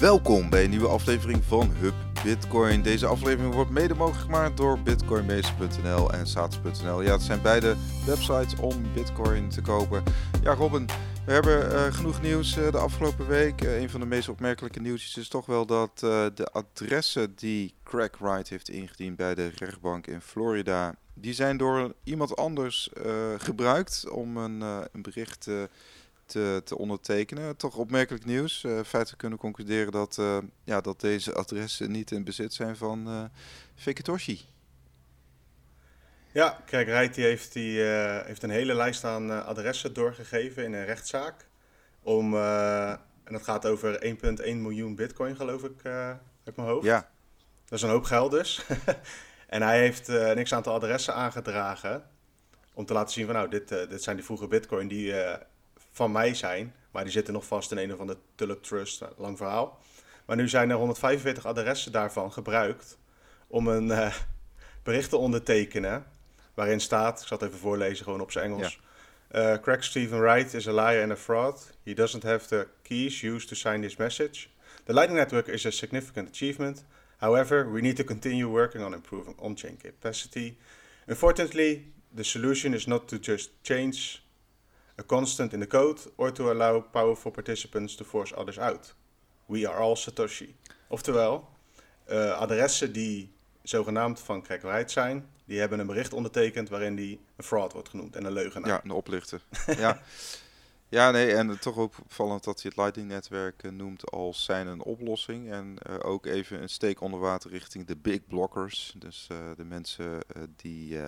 Welkom bij een nieuwe aflevering van Hub Bitcoin. Deze aflevering wordt mede mogelijk gemaakt door bitcoinmeester.nl en saats.nl. Ja, het zijn beide websites om bitcoin te kopen. Ja, Robin, we hebben uh, genoeg nieuws uh, de afgelopen week. Uh, een van de meest opmerkelijke nieuwtjes is toch wel dat de adressen die Craig Wright heeft ingediend bij de rechtbank in Florida, die zijn door iemand anders gebruikt om een, een bericht te te, te ondertekenen. Toch opmerkelijk nieuws. Uh, feitelijk kunnen concluderen dat, uh, ja, dat deze adressen niet in bezit zijn van uh, Fekitoshi. Ja, kijk, Rijt heeft, die, heeft een hele lijst aan adressen doorgegeven in een rechtszaak. Om, en dat gaat over 1,1 miljoen bitcoin, geloof ik, uit mijn hoofd. Ja. Dat is een hoop geld dus. en hij heeft een x-aantal adressen aangedragen om te laten zien van nou, dit, dit zijn die vroege bitcoin die van mij zijn. Maar die zitten nog vast in een of andere Tulip Trust, nou, lang verhaal. Maar nu zijn er 145 adressen daarvan gebruikt om een uh, bericht te ondertekenen. Waarin staat, ik zal het even voorlezen gewoon op zijn Engels. Ja. Uh, Craig Stephen Wright is a liar and a fraud. He doesn't have the keys used to sign this message. The Lightning Network is a significant achievement. However, we need to continue working on improving on-chain capacity. Unfortunately, the solution is not to just change a constant in the code, or to allow powerful participants to force others out. We are all Satoshi. Oftewel, uh, adressen die zogenaamd van crackright zijn, die hebben een bericht ondertekend waarin die een fraud wordt genoemd en een leugenaar. Ja, een oplichter. ja. ja, nee, en toch ook opvallend dat hij het Lightning-netwerk uh, noemt als zijn een oplossing. En uh, ook even een steek onder water richting de big blockers. Dus de mensen die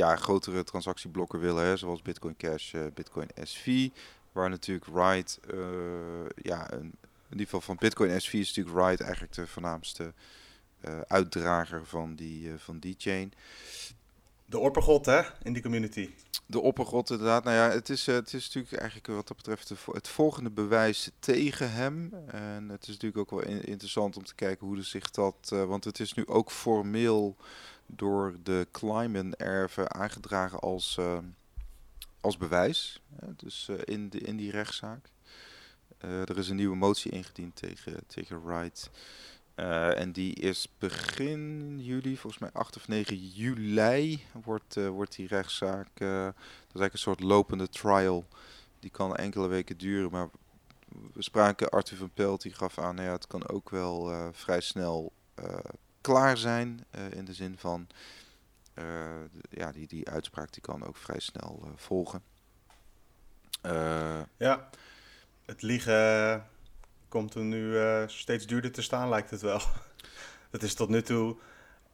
ja, grotere transactieblokken willen, hè, zoals Bitcoin Cash, uh, Bitcoin SV. Waar natuurlijk Ride, uh, ja, een, in ieder geval van Bitcoin SV is natuurlijk Ride eigenlijk de voornaamste uh, uitdrager van die, van die chain. De oppergod, hè, in die community. De oppergod, inderdaad. Nou ja, het is, het is natuurlijk eigenlijk wat dat betreft het volgende bewijs tegen hem. En het is natuurlijk ook wel in, interessant om te kijken hoe zich dat... want het is nu ook formeel door de Kleiman-erven aangedragen als, uh, als bewijs. dus uh, in, de, in die rechtszaak. Uh, er is een nieuwe motie ingediend tegen, tegen Wright. en die is begin juli, volgens mij 8 of 9 juli, wordt, wordt die rechtszaak. dat is eigenlijk een soort lopende trial. Die kan enkele weken duren, maar we spraken Arthur van Pelt, die gaf aan, nou ja, het kan ook wel vrij snel klaar zijn. Uh, in de zin van, uh, ja, die, die uitspraak die kan ook vrij snel uh, volgen. ja, het liegen komt er nu steeds duurder te staan, lijkt het wel. Dat is tot nu toe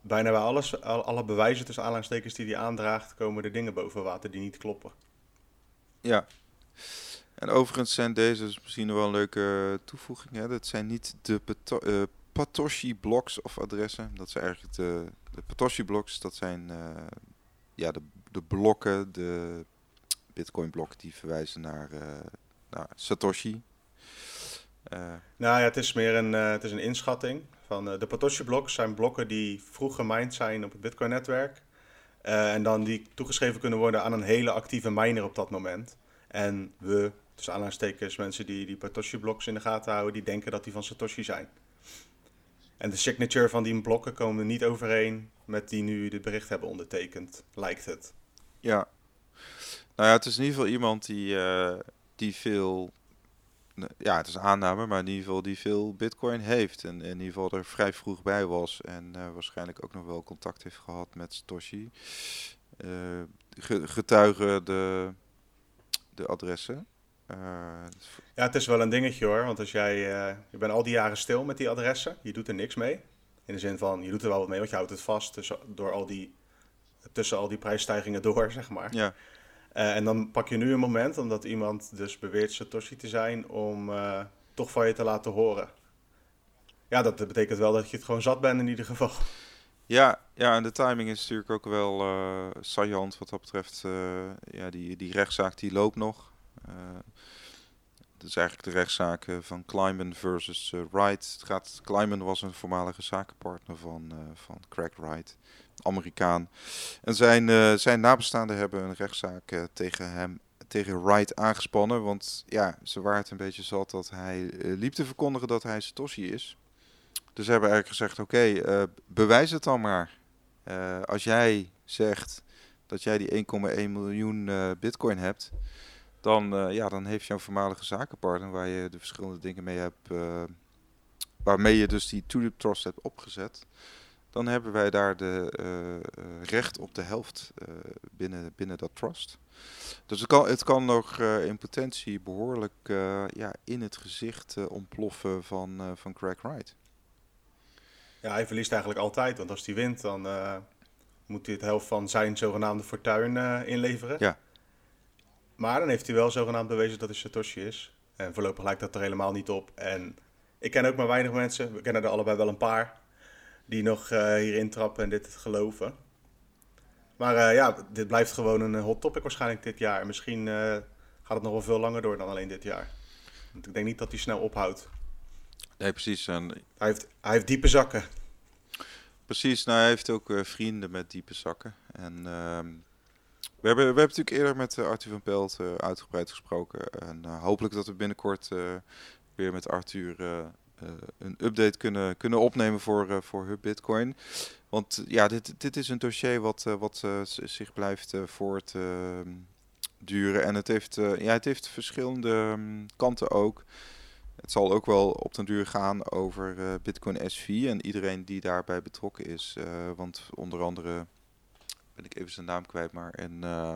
bijna bij alles, alle bewijzen tussen aanhalingstekens die hij aandraagt, komen er dingen boven water die niet kloppen. Ja. En overigens zijn deze misschien nog wel een leuke toevoeging. Hè? Dat zijn niet de Patoshi blocks of adressen. Dat zijn eigenlijk de, de Patoshi blocks. Dat zijn uh, ja, de, de blokken, de Bitcoin blokken die verwijzen naar, naar Satoshi. Uh, nou ja, het is meer een, het is een inschatting. Van, de Patoshi blocks zijn blokken die vroeg gemined zijn op het Bitcoin netwerk. en dan die toegeschreven kunnen worden aan een hele actieve miner op dat moment. En we, dus aanhalingstekens, mensen die die Patoshi blocks in de gaten houden, die denken dat die van Satoshi zijn. En de signature van die blokken komen niet overeen met die nu dit bericht hebben ondertekend, lijkt het. Ja. Nou ja, het is in ieder geval iemand die, uh, die veel, ja, het is aanname, maar in ieder geval die veel bitcoin heeft. En in ieder geval er vrij vroeg bij was en uh, waarschijnlijk ook nog wel contact heeft gehad met Satoshi. Uh, getuigen de, de adressen. Uh, ja, het is wel een dingetje hoor. Want als jij, uh, je bent al die jaren stil met die adressen, je doet er niks mee. In de zin van, je doet er wel wat mee, want je houdt het vast tussen, door al die, tussen al die prijsstijgingen door, zeg maar. Ja. Uh, en dan pak je nu een moment, omdat iemand dus beweert Satoshi te zijn, om toch van je te laten horen. Ja, dat betekent wel dat je het gewoon zat bent in ieder geval. Ja, ja en de timing is natuurlijk ook wel uh, saillant wat dat betreft. ja, die, die rechtszaak die loopt nog. Uh, dat is eigenlijk de rechtszaak van Kleiman versus uh, Wright. Het gaat, Kleiman was een voormalige zakenpartner van, van Craig Wright, Amerikaan. En zijn, zijn nabestaanden hebben een rechtszaak tegen hem tegen Wright aangespannen. Want ja, ze waren het een beetje zat dat hij liep te verkondigen dat hij Satoshi is. Dus ze hebben eigenlijk gezegd, oké, bewijs het dan maar. als jij zegt dat jij die 1,1 miljoen bitcoin hebt, dan, ja, dan heeft jouw voormalige zakenpartner waar je de verschillende dingen mee hebt, waarmee je dus die Tulip Trust hebt opgezet, dan hebben wij daar de uh, recht op de helft uh, binnen, binnen dat trust. Dus het kan, het kan nog in potentie behoorlijk ja, in het gezicht ontploffen van, van Craig Wright. Ja, hij verliest eigenlijk altijd, want als hij wint, dan moet hij het helft van zijn zogenaamde fortuin inleveren. Ja. Maar dan heeft hij wel zogenaamd bewezen dat hij Satoshi is. En voorlopig lijkt dat er helemaal niet op. En ik ken ook maar weinig mensen, we kennen er allebei wel een paar, die nog uh, hierin trappen en dit geloven. Maar uh, ja, dit blijft gewoon een hot topic waarschijnlijk dit jaar. En misschien uh, gaat het nog wel veel langer door dan alleen dit jaar. Want ik denk niet dat hij snel ophoudt. Nee, precies. En... Hij, heeft, hij heeft diepe zakken. Precies, nou, hij heeft ook vrienden met diepe zakken. En ehm, we, hebben, we hebben natuurlijk eerder met Arthur van Pelt uitgebreid gesproken. En hopelijk dat we binnenkort weer met Arthur een update kunnen, kunnen opnemen voor, voor Hub Bitcoin. Want ja, dit, dit is een dossier wat, wat zich blijft voortduren. en het heeft, ja, het heeft verschillende um, kanten ook. Het zal ook wel op den duur gaan over Bitcoin SV en iedereen die daarbij betrokken is. Want onder andere ben ik even zijn naam kwijt, maar een uh,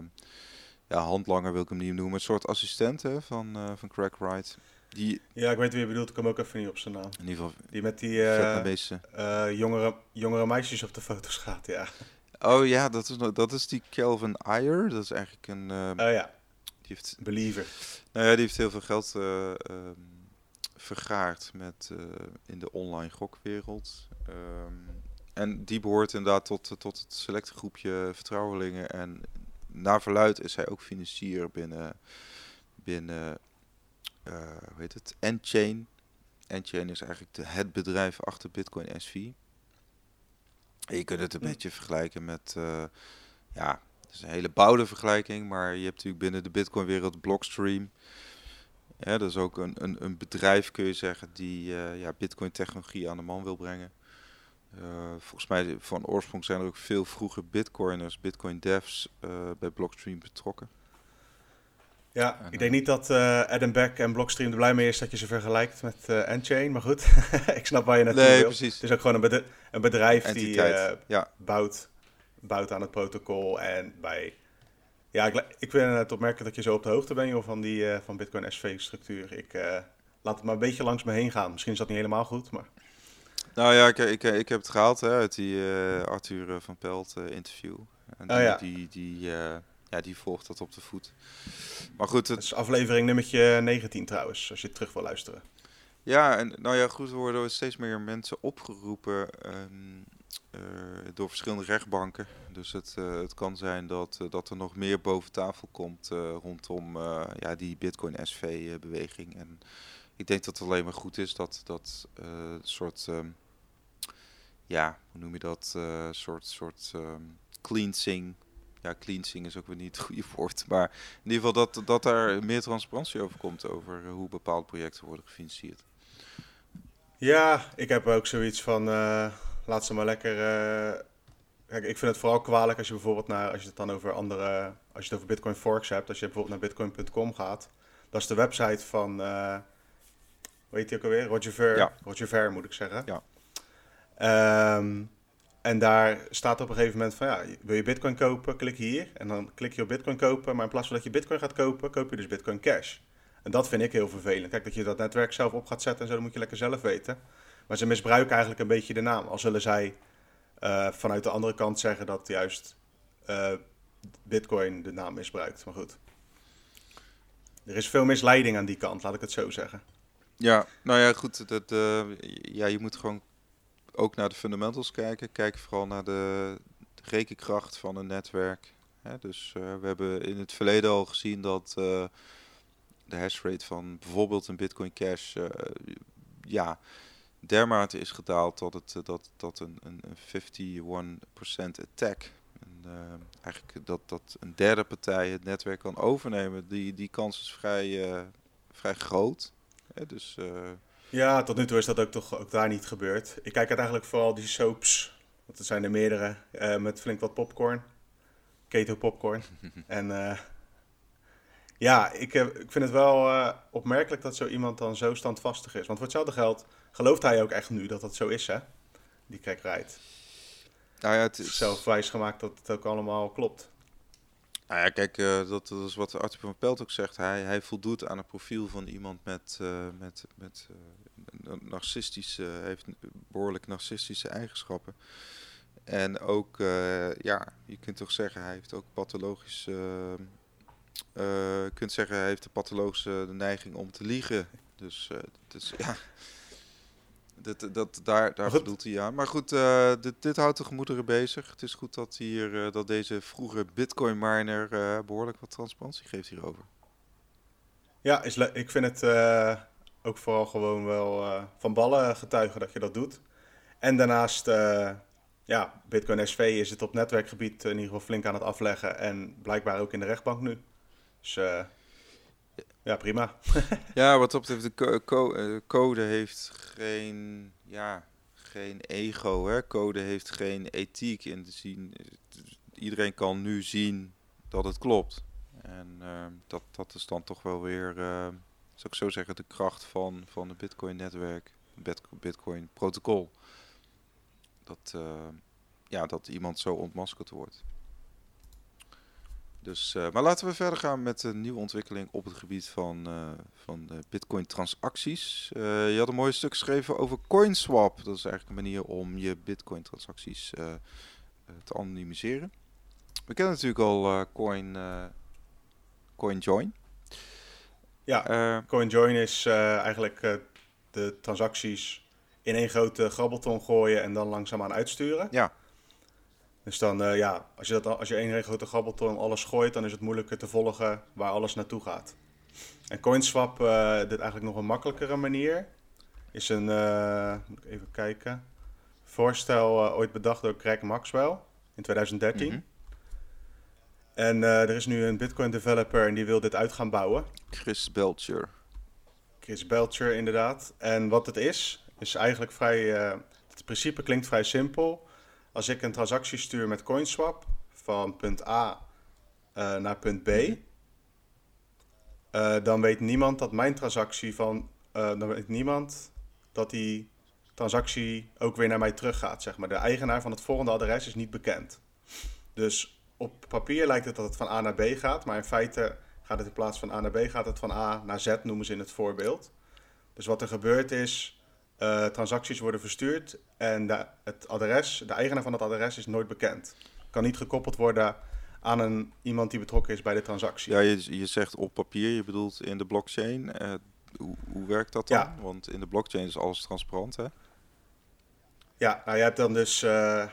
ja, handlanger wil ik hem niet noemen. Een soort assistent hè, van, van Craig Wright. Die, ja, ik weet wie je bedoelt. Ik kom ook even niet op zijn naam. In ieder geval. Die met die uh, jongere, jongere meisjes op de foto's gaat, ja. Oh ja, dat is, dat is die Kelvin Ayer. Dat is eigenlijk een... Uh, oh ja. Die heeft, Believer. Nou ja, die heeft heel veel geld uh, vergaard met, in de online gokwereld. Um, en die behoort inderdaad tot, tot het selecte groepje vertrouwelingen. En naar verluid is hij ook financier binnen, binnen uh, hoe heet het? Enchain. Enchain is eigenlijk de, het bedrijf achter Bitcoin SV. En je kunt het een beetje vergelijken met, uh, ja, het is een hele bouwde vergelijking, maar je hebt natuurlijk binnen de Bitcoin-wereld Blockstream. Ja, dat is ook een, een, een bedrijf, kun je zeggen, die uh, ja, Bitcoin-technologie aan de man wil brengen. Uh, volgens mij van oorsprong zijn er ook veel vroege Bitcoiners, Bitcoin devs, uh, bij Blockstream betrokken. Ja, ik denk niet dat uh, Adam Beck en Blockstream er blij mee is dat je ze vergelijkt met Enchain. Maar goed, ik snap waar je naartoe nee, wil. Precies. Het is ook gewoon een, een bedrijf die ja. bouwt, bouwt aan het protocol. En bij... Ja, ik, ik vind het opmerkelijk dat je zo op de hoogte bent joh, van, die, van Bitcoin SV-structuur. Ik laat het maar een beetje langs me heen gaan. Misschien is dat niet helemaal goed, maar... Nou ja, ik, ik, ik heb het gehaald hè, uit die Arthur van Pelt interview. En die, oh, ja. die, die ja, die volgt dat op de voet. Maar goed, het... Dat is aflevering nummertje 19 trouwens, als je terug wil luisteren. Ja, en nou ja, goed, er worden steeds meer mensen opgeroepen um, uh, door verschillende rechtbanken. Dus het, het kan zijn dat, dat er nog meer boven tafel komt rondom ja, die Bitcoin SV-beweging. En ik denk dat het alleen maar goed is dat dat soort, um, ja, hoe noem je dat, soort, soort um, cleansing ja, cleansing is ook weer niet het goede woord. Maar in ieder geval dat, dat daar meer transparantie over komt over hoe bepaalde projecten worden gefinancierd. Ja, ik heb ook zoiets van uh, laat ze maar lekker. Uh, kijk, ik vind het vooral kwalijk als je bijvoorbeeld naar, als je het dan over andere, als je het over Bitcoin Forks hebt, als je bijvoorbeeld naar bitcoin.com gaat. Dat is de website van, hoe heet die ook alweer? Roger Ver. Ja. Roger Ver moet ik zeggen. Ja. Um, en daar staat op een gegeven moment van ja, wil je bitcoin kopen, klik hier. En dan klik je op bitcoin kopen, maar in plaats van dat je bitcoin gaat kopen, koop je dus bitcoin cash. En dat vind ik heel vervelend. Kijk, dat je dat netwerk zelf op gaat zetten en zo, dat moet je lekker zelf weten. Maar ze misbruiken eigenlijk een beetje de naam. Al zullen zij uh, vanuit de andere kant zeggen dat juist uh, bitcoin de naam misbruikt. Maar goed. Er is veel misleiding aan die kant, laat ik het zo zeggen. Ja, nou ja, goed. Dat, uh, ja, je moet gewoon ook naar de fundamentals kijken. Kijk vooral naar de rekenkracht van een netwerk. dus uh, we hebben in het verleden al gezien dat uh, de hashrate van bijvoorbeeld een Bitcoin Cash uh, ja, dermate is gedaald dat, het, dat, dat een, een 51% attack, een eigenlijk dat, dat een derde partij het netwerk kan overnemen, die, die kans is vrij, vrij groot. dus, uh... Ja, tot nu toe is dat ook toch ook daar niet gebeurd. Ik kijk eigenlijk vooral die soaps, want er zijn er meerdere, uh, met flink wat popcorn. Keto popcorn. en ja, ik, ik vind het wel opmerkelijk dat zo iemand dan zo standvastig is. Want voor hetzelfde geld gelooft hij ook echt nu dat dat zo is, hè? Die Craig Wright. Nou ja, het is zelf wijs gemaakt dat het ook allemaal klopt. Nou ja, kijk, uh, dat, is wat Arthur van Pelt ook zegt. Hij, hij voldoet aan een profiel van iemand met, uh, met, met uh, narcistische, heeft behoorlijk narcistische eigenschappen. En ook, ja, je kunt toch zeggen, hij heeft ook pathologische, je kunt zeggen, hij heeft de pathologische neiging om te liegen. Dus, dus ja, dat, dat, daar daar bedoelt hij aan. Maar goed, uh, dit, dit, houdt de gemoederen bezig. Het is goed dat, hier, uh, dat deze vroege bitcoin miner uh, behoorlijk wat transparantie geeft hierover. Ja, is ik vind het ook vooral gewoon wel van ballen getuigen dat je dat doet. En daarnaast, ja, Bitcoin SV is het op netwerkgebied in ieder geval flink aan het afleggen. En blijkbaar ook in de rechtbank nu. Dus ja, prima. ja, wat de eh, code heeft geen, ja, geen ego. Hè? Code heeft geen ethiek in te zien. Iedereen kan nu zien dat het klopt. En uh, dat, dat is dan toch wel weer, uh, zou ik zo zeggen, de kracht van, van het Bitcoin-netwerk, Bitcoin-protocol. Dat, uh, ja, dat iemand zo ontmaskerd wordt. Dus, uh, maar laten we verder gaan met een nieuwe ontwikkeling op het gebied van, uh, van de Bitcoin-transacties. Uh, je had een mooi stuk geschreven over CoinSwap. Dat is eigenlijk een manier om je Bitcoin-transacties te anonimiseren. We kennen natuurlijk al Coin, CoinJoin. Ja, CoinJoin is eigenlijk de transacties in één grote grabbelton gooien en dan langzaamaan uitsturen. Ja. Dus dan, uh, ja, als je, dat, als je één grote grabbelton alles gooit, dan is het moeilijker te volgen waar alles naartoe gaat. En CoinSwap, uh, dit eigenlijk nog een makkelijkere manier, is een, uh, moet ik even kijken, voorstel ooit bedacht door Craig Maxwell in 2013. Mm -hmm. En er is nu een Bitcoin developer en die wil dit uit gaan bouwen. Chris Belcher. Chris Belcher, inderdaad. En wat het is, is eigenlijk vrij, het principe klinkt vrij simpel. Als ik een transactie stuur met CoinSwap van punt A uh, naar punt B, uh, dan weet niemand dat mijn transactie van, uh, dan weet niemand dat die transactie ook weer naar mij teruggaat. Zeg maar. De eigenaar van het volgende adres is niet bekend. Dus op papier lijkt het dat het van A naar B gaat, maar in feite gaat het in plaats van A naar B gaat het van A naar Z, noemen ze in het voorbeeld. Dus wat er gebeurt is, uh, transacties worden verstuurd en de, het adres, de eigenaar van dat adres is nooit bekend. Kan niet gekoppeld worden aan een, iemand die betrokken is bij de transactie. Ja, je, je zegt op papier, je bedoelt in de blockchain. Uh, hoe, hoe, werkt dat dan? Ja. Want in de blockchain is alles transparant, hè? Ja, nou je hebt dan dus, uh,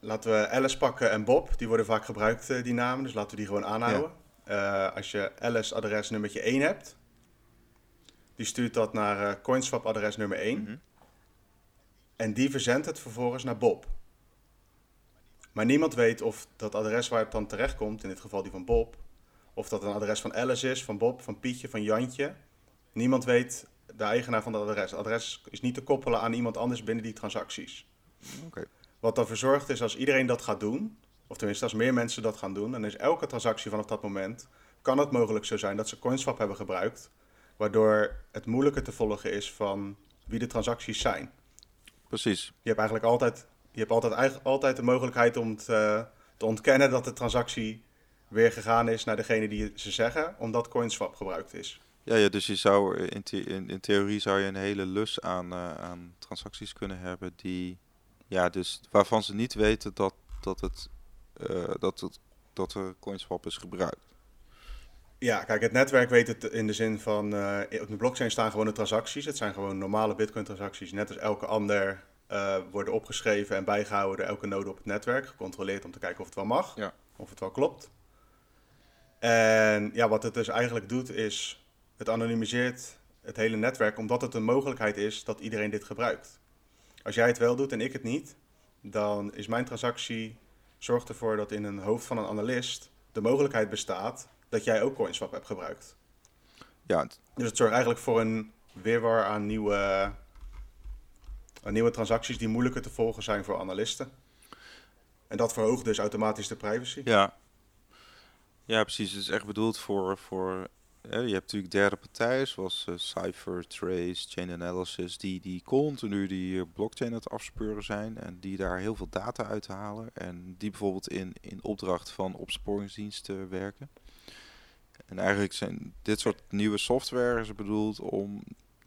laten we Alice pakken en Bob. Die worden vaak gebruikt, die namen, dus laten we die gewoon aanhouden. Ja. als je Alice adres nummertje 1 hebt, die stuurt dat naar uh, CoinSwap adres nummer 1. Mhm. En die verzendt het vervolgens naar Bob. Maar niemand weet of dat adres waar het dan terecht komt, in dit geval die van Bob, of dat een adres van Alice is, van Bob, van Pietje, van Jantje. Niemand weet de eigenaar van dat adres. Het adres is niet te koppelen aan iemand anders binnen die transacties. Okay. Wat ervoor zorgt is als iedereen dat gaat doen, of tenminste als meer mensen dat gaan doen, dan is elke transactie vanaf dat moment, kan het mogelijk zo zijn dat ze CoinSwap hebben gebruikt Waardoor het moeilijker te volgen is van wie de transacties zijn. Precies. Je hebt eigenlijk altijd, je hebt altijd, altijd de mogelijkheid om te, te ontkennen dat de transactie weer gegaan is naar degene die ze zeggen, omdat CoinSwap gebruikt is. Ja, ja dus je zou in, in, in theorie zou je een hele lus aan, uh, aan transacties kunnen hebben die, ja, dus waarvan ze niet weten dat, dat, het, uh, dat, het, dat er CoinSwap is gebruikt. Ja, kijk, het netwerk weet het in de zin van, uh, op de blockchain staan gewoon de transacties. Het zijn gewoon normale Bitcoin-transacties, net als elke ander uh, worden opgeschreven en bijgehouden door elke node op het netwerk, gecontroleerd om te kijken of het wel mag, ja. of het wel klopt. En ja, wat het dus eigenlijk doet is, het anonimiseert het hele netwerk, omdat het een mogelijkheid is dat iedereen dit gebruikt. Als jij het wel doet en ik het niet, dan is mijn transactie zorgt ervoor dat in een hoofd van een analist de mogelijkheid bestaat dat jij ook CoinSwap hebt gebruikt. Ja, Dus het zorgt eigenlijk voor een weerwar aan nieuwe, aan nieuwe transacties die moeilijker te volgen zijn voor analisten. En dat verhoogt dus automatisch de privacy. ja. Ja, precies. Het is echt bedoeld voor, voor hè, je hebt natuurlijk derde partijen zoals eh, Cypher, Trace, Chain Analysis, die, die continu die eh, blockchain aan het afspeuren zijn en die daar heel veel data uit halen en die bijvoorbeeld in, in opdracht van opsporingsdiensten werken. En eigenlijk zijn dit soort nieuwe software is bedoeld om,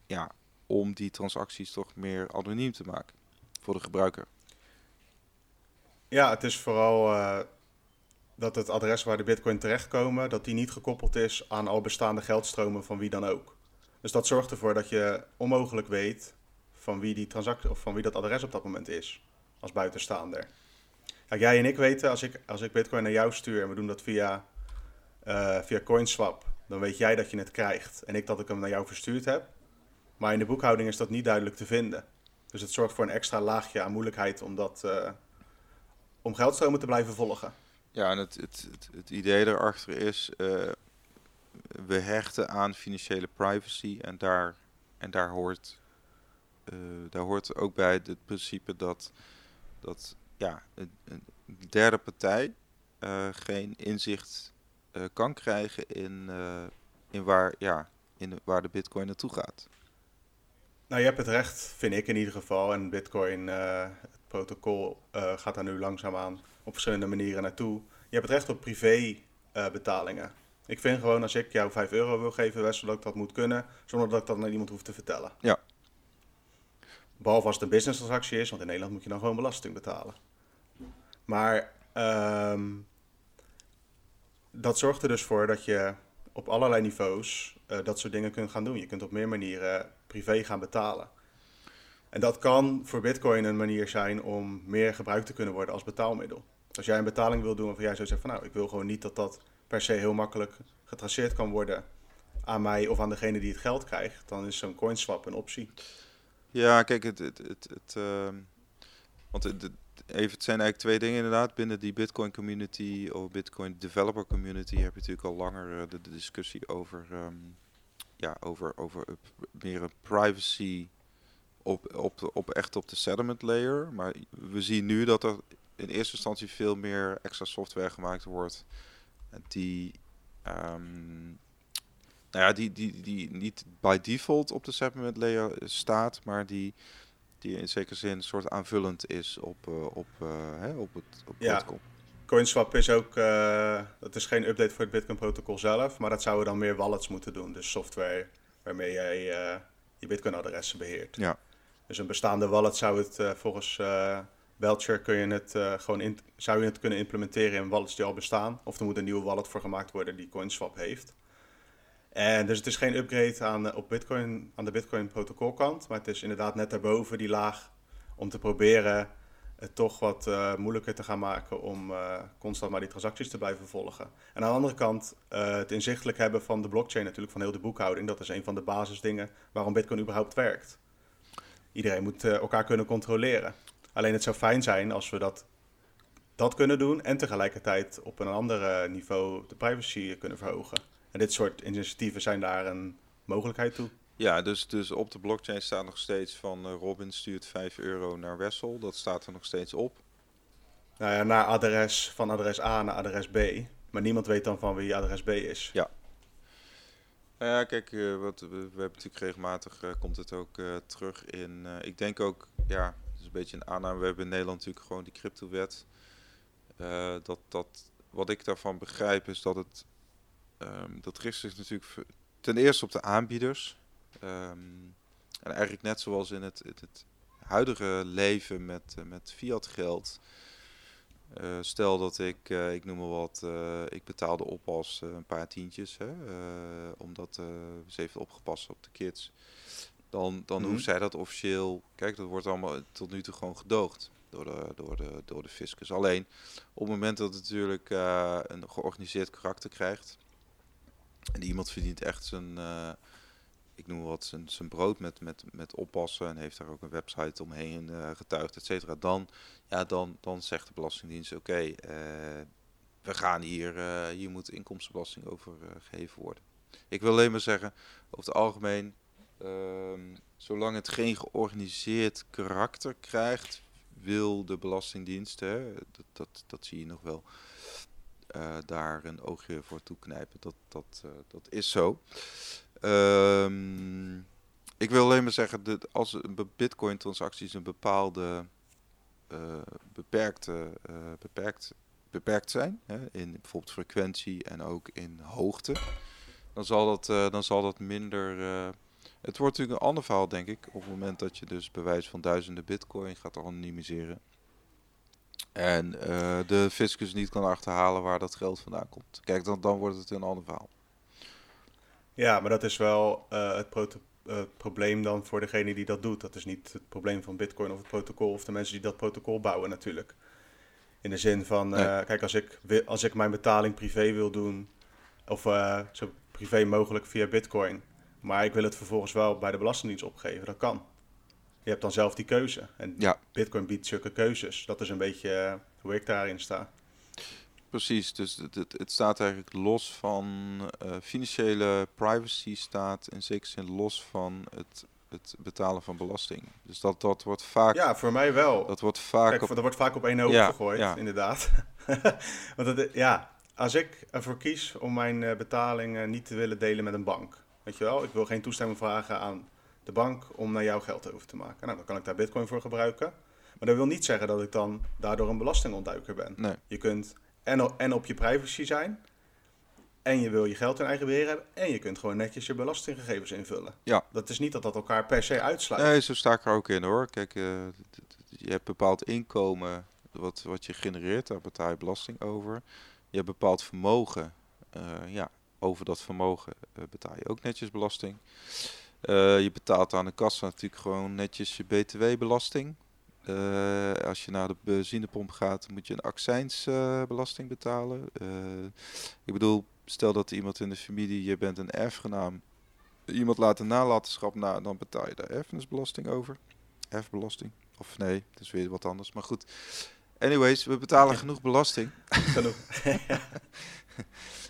ja, om die transacties toch meer anoniem te maken voor de gebruiker. Ja, het is vooral eh, dat het adres waar de bitcoin terechtkomen, dat die niet gekoppeld is aan al bestaande geldstromen van wie dan ook. Dus dat zorgt ervoor dat je onmogelijk weet van wie die transactie of van wie dat adres op dat moment is, als buitenstaander. Kijk, jij en ik weten, als ik, als ik bitcoin naar jou stuur en we doen dat via, eh, via CoinSwap, dan weet jij dat je het krijgt en ik dat ik hem naar jou verstuurd heb. Maar in de boekhouding is dat niet duidelijk te vinden. Dus het zorgt voor een extra laagje aan moeilijkheid om, dat, eh, om geldstromen te blijven volgen. Ja, en het, het, het, idee daarachter is, eh, we hechten aan financiële privacy en daar, en daar, hoort, daar hoort ook bij het principe dat, dat ja, een, een derde partij geen inzicht kan krijgen in, eh, in, waar, ja, in waar de bitcoin naartoe gaat. Nou, je hebt het recht, vind ik in ieder geval. En Bitcoin, eh, het protocol, eh, gaat daar nu langzaamaan op verschillende manieren naartoe. Je hebt het recht op privé eh, betalingen. Ik vind gewoon als ik jou 5 euro wil geven, Wessel, dat ik dat moet kunnen, zonder dat ik dat aan iemand hoef te vertellen. Ja. Behalve als het een business transactie is, want in Nederland moet je dan gewoon belasting betalen. Maar ehm, dat zorgt er dus voor dat je op allerlei niveaus eh, dat soort dingen kunt gaan doen. Je kunt op meer manieren privé gaan betalen. En dat kan voor Bitcoin een manier zijn om meer gebruikt te kunnen worden als betaalmiddel. Als jij een betaling wil doen waarvan jij zo zegt van nou, ik wil gewoon niet dat dat per se heel makkelijk getraceerd kan worden aan mij of aan degene die het geld krijgt, dan is zo'n coinswap een optie. Ja, kijk, het, het, het, ehm, want het- even, het zijn eigenlijk twee dingen inderdaad. Binnen die Bitcoin community of Bitcoin developer community heb je natuurlijk al langer eh, de, discussie over, ehm, ja, over, over eh, meer een privacy op, op, op echt op de settlement layer. Maar we zien nu dat er in eerste instantie veel meer extra software gemaakt wordt die, ehm, nou ja, die, die, die niet by default op de settlement layer staat, maar die, die in zekere zin een soort aanvullend is op, eh, op, eh, hè, op het op Ja. protocol. Coinswap is ook, eh, dat is geen update voor het Bitcoin protocol zelf, maar dat zouden dan meer wallets moeten doen. Dus software waarmee jij je Bitcoin adressen beheert. Ja. Dus een bestaande wallet zou het volgens Belcher kun je het gewoon in, zou je het kunnen implementeren in wallets die al bestaan. Of er moet een nieuwe wallet voor gemaakt worden die CoinSwap heeft. En dus het is geen upgrade aan, op Bitcoin, aan de Bitcoin protocolkant, maar het is inderdaad net daarboven die laag om te proberen het toch wat eh, moeilijker te gaan maken om eh, constant maar die transacties te blijven volgen. En aan de andere kant eh, het inzichtelijk hebben van de blockchain natuurlijk, van heel de boekhouding. Dat is een van de basisdingen waarom Bitcoin überhaupt werkt. Iedereen moet eh, elkaar kunnen controleren. Alleen het zou fijn zijn als we dat, dat kunnen doen en tegelijkertijd op een ander eh, niveau de privacy kunnen verhogen. En dit soort initiatieven zijn daar een mogelijkheid toe. Ja, dus, dus op de blockchain staat nog steeds van eh, Robin stuurt 5 euro naar Wessel. Dat staat er nog steeds op. Nou ja, naar adres, van adres A naar adres B. Maar niemand weet dan van wie adres B is. Nou ja, kijk, eh, wat, we, we hebben natuurlijk regelmatig, eh, komt het ook terug in, ik denk ook, ja, het is een beetje een aanname, we hebben in Nederland natuurlijk gewoon die cryptowet. Dat, dat, wat ik daarvan begrijp is dat het, ehm, dat richt zich natuurlijk ten eerste op de aanbieders. Ehm, en eigenlijk net zoals in het, het, het huidige leven met, eh, met fiat geld. Eh, stel dat ik, eh, ik noem maar wat, ik betaalde oppas eh, een paar tientjes, hè, omdat ze heeft opgepast op de kids. Dan, dan Mhm. hoeft zij dat officieel, kijk, dat wordt allemaal tot nu toe gewoon gedoogd door de, door de, door de fiscus. Alleen op het moment dat het natuurlijk een georganiseerd karakter krijgt, en iemand verdient echt zijn, eh, ik noem wat, zijn, brood met, met, met oppassen en heeft daar ook een website omheen uh, getuigd, et cetera, dan, ja, dan, dan zegt de Belastingdienst, oké, eh, we gaan hier, hier moet inkomstenbelasting over gegeven worden. Ik wil alleen maar zeggen, over het algemeen, ehm, zolang het geen georganiseerd karakter krijgt, wil de Belastingdienst, hè, dat, dat, dat zie je nog wel, daar een oogje voor toeknijpen. Dat, dat, dat is zo. Um, ik wil alleen maar zeggen dat als een Bitcoin-transacties een bepaalde uh, beperkte, beperkt, beperkt zijn, hè, in bijvoorbeeld frequentie en ook in hoogte, dan zal dat, dan zal dat minder. het wordt natuurlijk een ander verhaal, denk ik, op het moment dat je dus bewijs van duizenden Bitcoin gaat anonimiseren. En de fiscus niet kan achterhalen waar dat geld vandaan komt. Kijk, dan, dan wordt het een ander verhaal. Ja, maar dat is wel uh, het, uh, probleem dan voor degene die dat doet. Dat is niet het probleem van Bitcoin of het protocol of de mensen die dat protocol bouwen natuurlijk. In de zin van, uh, kijk, als ik, als ik mijn betaling privé wil doen, of zo privé mogelijk via Bitcoin, maar ik wil het vervolgens wel bij de Belastingdienst opgeven, dat kan. Je hebt dan zelf die keuze. En ja. Bitcoin biedt zulke keuzes. Dat is een beetje hoe ik daarin sta. Precies, dus het, het, het, staat eigenlijk los van uh, financiële privacy staat in zekere zin los van het, het betalen van belasting. Dus dat, dat wordt vaak... Ja, voor mij wel. Dat wordt vaak Kijk, op... Dat wordt vaak op één hoop gegooid, ja. inderdaad. Want het, ja, als ik ervoor kies om mijn uh, betaling uh, niet te willen delen met een bank, weet je wel, ik wil geen toestemming vragen aan de bank om naar jouw geld over te maken. Nou, dan kan ik daar bitcoin voor gebruiken. Maar dat wil niet zeggen dat ik dan daardoor een belastingontduiker ben. Nee. Je kunt en, en op je privacy zijn. En je wil je geld in eigen beheer hebben. En je kunt gewoon netjes je belastinggegevens invullen. Ja. Dat is niet dat dat elkaar per se uitsluit. Nee, zo sta ik er ook in hoor. Kijk, uh, je hebt bepaald inkomen wat, wat je genereert. Daar betaal je belasting over. Je hebt bepaald vermogen. Uh, ja, over dat vermogen uh, betaal je ook netjes belasting. Je betaalt aan de kassa natuurlijk gewoon netjes je btw-belasting. Uh, als je naar de benzinepomp gaat, moet je een accijnsbelasting betalen. Uh, ik bedoel, stel dat iemand in de familie, je bent een erfgenaam, iemand laat een nalatenschap na, dan betaal je daar erfenisbelasting over. Erfbelasting. Of nee, dat is weer wat anders. Maar goed. Anyways, we betalen genoeg belasting. Genoeg. en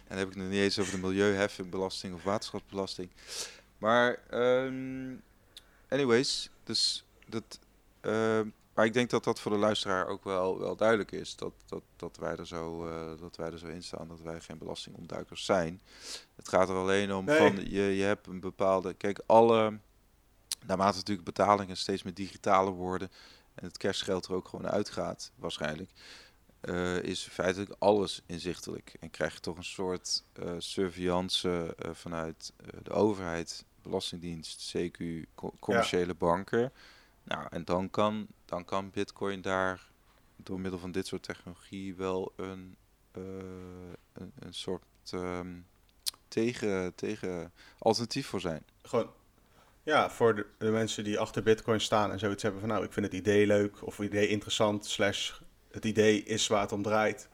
dan heb ik nog niet eens over de milieuheffingbelasting of waterschapsbelasting. Maar, um, anyways, dus dat, uh, maar ik denk dat dat voor de luisteraar ook wel, wel duidelijk is. Dat, dat, dat, wij er zo, uh, dat wij er zo in staan dat wij geen belastingontduikers zijn. Het gaat er alleen om nee. van je, je hebt een bepaalde. Kijk, alle. Naarmate natuurlijk betalingen steeds meer digitaler worden. En het kerstgeld er ook gewoon uitgaat, waarschijnlijk. Uh, is feitelijk alles inzichtelijk. En krijg je toch een soort uh, surveillance uh, vanuit de overheid, Belastingdienst, CQ, co commerciële ja. banken. Nou, en dan kan, dan kan Bitcoin daar door middel van dit soort technologie wel een, uh, een, een, soort um, tegen, tegen alternatief voor zijn. Gewoon, ja, voor de, de, mensen die achter Bitcoin staan en zoiets hebben van nou, ik vind het idee leuk of het idee interessant, slash het idee is waar het om draait.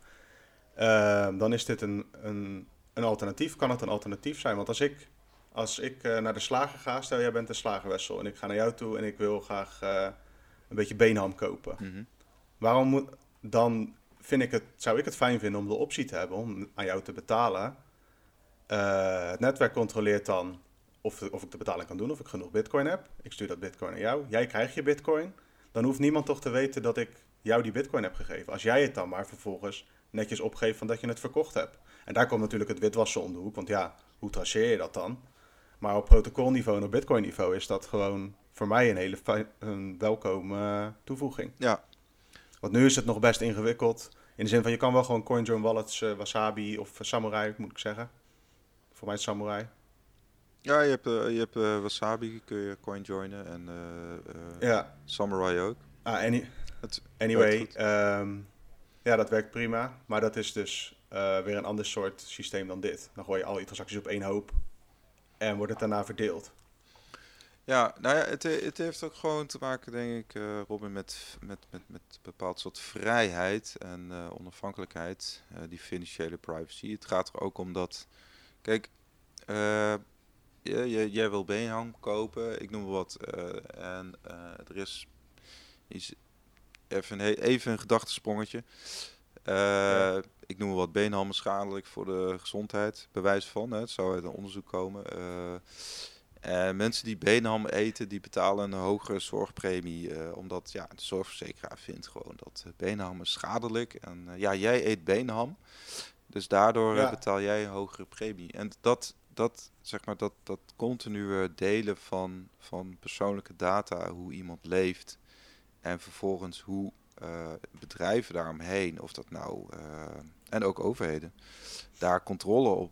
Uh, dan is dit een, een, een alternatief. Kan het een alternatief zijn? Want als ik als ik uh, naar de slager ga, stel jij bent een slagerwessel en ik ga naar jou toe en ik wil graag uh, een beetje beenham kopen. Mm -hmm. Waarom moet, dan vind ik het, zou ik het fijn vinden om de optie te hebben om aan jou te betalen. Uh, het netwerk controleert dan of, of ik de betaling kan doen, of ik genoeg bitcoin heb. Ik stuur dat bitcoin naar jou, jij krijgt je bitcoin. Dan hoeft niemand toch te weten dat ik jou die bitcoin heb gegeven. Als jij het dan maar vervolgens netjes opgeeft van dat je het verkocht hebt. En daar komt natuurlijk het witwassen om de hoek, want ja, hoe traceer je dat dan? Maar op protocolniveau en op Bitcoin-niveau is dat gewoon voor mij een hele een welkome uh, toevoeging. Ja. Want nu is het nog best ingewikkeld. In de zin van je kan wel gewoon CoinJoin wallets, uh, Wasabi of Samurai, moet ik zeggen. Voor mij is Samurai. Ja, je hebt, uh, je hebt Wasabi, kun je CoinJoinen en ja. Samurai ook. Ah, any het anyway, um, ja, dat werkt prima. Maar dat is dus weer een ander soort systeem dan dit. Dan gooi je al je transacties op één hoop en wordt het daarna verdeeld. Ja, nou ja, het, het heeft ook gewoon te maken, denk ik, uh, Robin, met, met, met, met een bepaald soort vrijheid en uh, onafhankelijkheid, uh, die financiële privacy. Het gaat er ook om dat, kijk, jij, jij wil beenham kopen, ik noem wat. eh, en eh, er is even een, even een gedachtesprongetje. Eh, Ja. Ik noem wat beenham is schadelijk voor de gezondheid, bewijs van. Hè. Het zou uit een onderzoek komen. En mensen die beenham eten, die betalen een hogere zorgpremie. omdat ja, de zorgverzekeraar vindt gewoon dat beenham is schadelijk. En ja, jij eet beenham. Dus daardoor Ja. betaal jij een hogere premie. En dat, dat, zeg maar, dat, dat continue delen van, van persoonlijke data, hoe iemand leeft. En vervolgens hoe bedrijven daaromheen, of dat nou, eh, en ook overheden, daar controle op,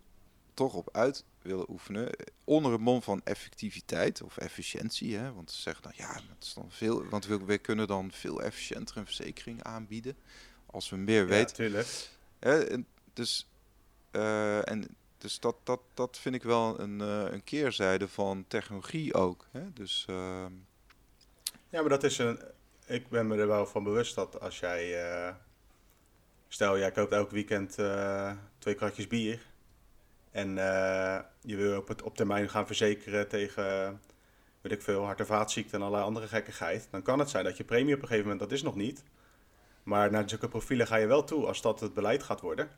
toch op uit willen oefenen. eh, Onder het mom van effectiviteit of efficiëntie. Hè? Want ze zeggen dan, ja, dat is dan veel, want we, we kunnen dan veel efficiënter een verzekering aanbieden. Als we meer Ja, weten. tuurlijk. Hè, en dus eh, en dus dat, dat, dat vind ik wel een, eh, een keerzijde van technologie ook. Hè? Dus ehm, Ja, maar dat is een. Ik ben me er wel van bewust dat als jij. eh, stel, jij koopt elk weekend eh, twee kratjes bier. En eh, je wil op, het, op termijn gaan verzekeren tegen. weet ik veel, hart- en vaatziekten en allerlei andere gekkigheid. Dan kan het zijn dat je premie op een gegeven moment. dat is nog niet. Maar naar zulke profielen ga je wel toe als dat het beleid gaat worden. Dan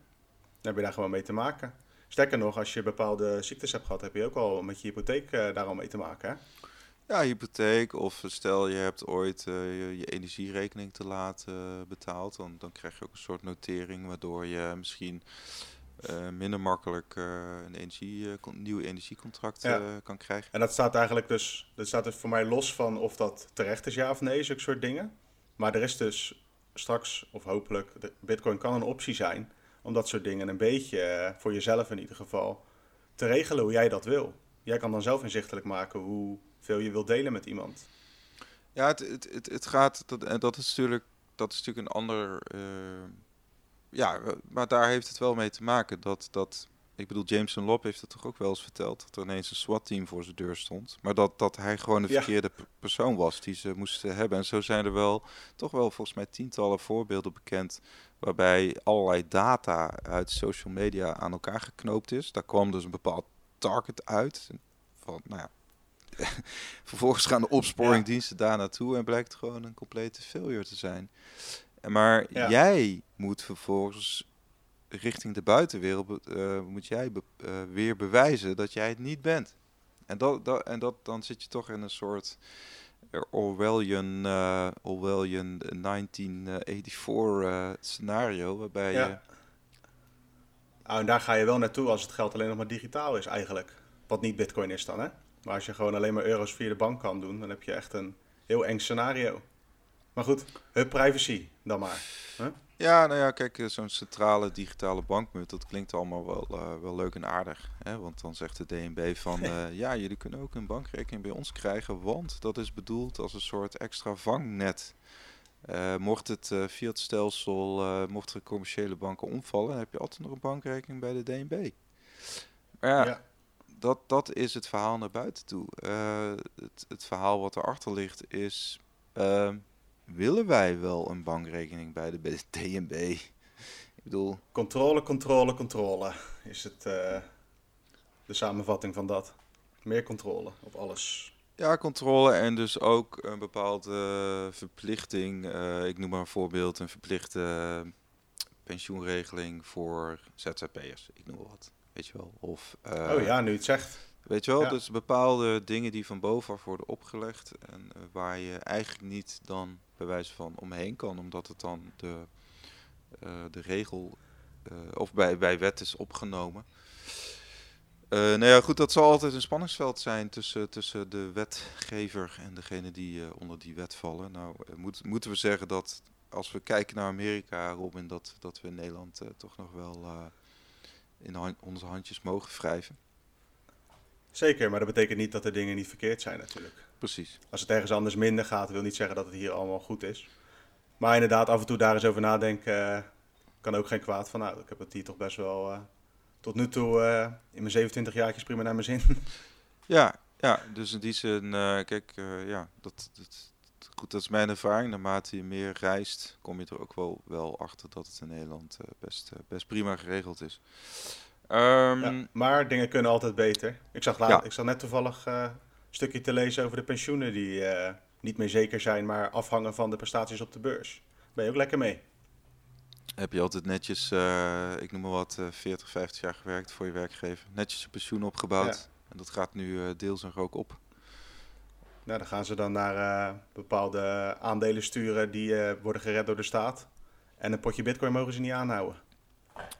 heb je daar gewoon mee te maken. Sterker nog, als je bepaalde ziektes hebt gehad, heb je ook al met je hypotheek daar al mee te maken. Hè? Ja, hypotheek of stel je hebt ooit eh, je, energierekening te laat eh, betaald. Dan, dan krijg je ook een soort notering waardoor je misschien eh, minder makkelijk een energie, nieuw energiecontract Ja. kan krijgen. En dat staat eigenlijk dus, dat staat er voor mij los van of dat terecht is ja of nee, zulke soort dingen. Maar er is dus straks, of hopelijk, de bitcoin kan een optie zijn om dat soort dingen een beetje, voor jezelf in ieder geval, te regelen hoe jij dat wil. Jij kan dan zelf inzichtelijk maken hoeveel je wilt delen met iemand. Ja, het, het, het, het gaat, dat, en dat is natuurlijk, dat is natuurlijk een ander, eh, ja, maar daar heeft het wel mee te maken dat, dat ik bedoel, Jameson Lob heeft het toch ook wel eens verteld, dat er ineens een SWAT-team voor zijn deur stond, maar dat, dat hij gewoon de verkeerde persoon was die ze moesten hebben. En zo zijn er wel, toch wel volgens mij tientallen voorbeelden bekend, waarbij allerlei data uit social media aan elkaar geknoopt is. Daar kwam dus een bepaald target uit, van, nou ja, Vervolgens gaan de opsporingdiensten daar naartoe en blijkt gewoon een complete failure te zijn. En Maar Ja. jij moet vervolgens richting de buitenwereld eh, moet jij be- eh, weer bewijzen dat jij het niet bent. En, dat, dat, en dat, dan zit je toch in een soort Orwellian, eh Orwellian 1984 eh, scenario, waarbij je... Ja. Nou, en daar ga je wel naartoe als het geld alleen nog maar digitaal is eigenlijk. Wat niet bitcoin is dan, hè? Maar als je gewoon alleen maar euro's via de bank kan doen, dan heb je echt een heel eng scenario. Maar goed, hup privacy dan maar. Huh? Ja, nou ja, kijk, eh, zo'n centrale digitale bankmunt, dat klinkt allemaal wel, eh, wel leuk en aardig. Hè? Want dan zegt de DNB van, eh, ja, jullie kunnen ook een bankrekening bij ons krijgen, want dat is bedoeld als een soort extra vangnet. Mocht het via het stelsel, eh mochten de commerciële banken omvallen, dan heb je altijd nog een bankrekening bij de DNB. Maar ja, Ja. Dat, dat is het verhaal naar buiten toe. Eh, het, het verhaal wat erachter ligt is, ehm, willen wij wel een bankrekening bij de DNB? Ik bedoel, Controle, controle, controle is het, eh, de samenvatting van dat. Meer controle op alles. ja, controle en dus ook een bepaalde verplichting. eh, ik noem maar een voorbeeld, een verplichte pensioenregeling voor ZZP'ers. Ik noem wat, weet je wel. Of, eh, oh ja, nu het zegt. Weet je wel, Ja. dus bepaalde dingen die van bovenaf worden opgelegd en eh, waar je eigenlijk niet dan bij wijze van omheen kan, omdat het dan de, eh, de regel eh, of bij, bij wet is opgenomen. Eh nou ja, goed, dat zal altijd een spanningsveld zijn tussen, tussen de wetgever en degene die eh, onder die wet vallen. Nou, eh, moet, moeten we zeggen dat als we kijken naar Amerika, Robin, dat, dat we in Nederland eh, toch nog wel eh, in han- onze handjes mogen wrijven. Zeker, maar dat betekent niet dat de dingen niet verkeerd zijn natuurlijk. Precies. Als het ergens anders minder gaat, wil niet zeggen dat het hier allemaal goed is. Maar inderdaad, af en toe daar eens over nadenken, eh, kan ook geen kwaad van. Nou, ik heb het hier toch best wel eh, tot nu toe eh, in mijn 27 jaartjes prima naar mijn zin. Ja, ja, dus in die zin, kijk, ja, dat, dat, goed, dat is mijn ervaring. Naarmate je meer reist, kom je er ook wel, wel achter dat het in Nederland eh, best, eh, best prima geregeld is. Ehm, maar dingen kunnen altijd beter. Ik zag, laat, Ja. ik zag net toevallig eh, een stukje te lezen over de pensioenen die niet meer zeker zijn, maar afhangen van de prestaties op de beurs. Ben je ook lekker mee? heb je altijd netjes, ik noem maar wat, eh 40, 50 jaar gewerkt voor je werkgever. Netjes een pensioen opgebouwd. En dat gaat nu deels en rook op. Nou, dan gaan ze dan naar eh, bepaalde aandelen sturen die eh, worden gered door de staat. En een potje bitcoin mogen ze niet aanhouden.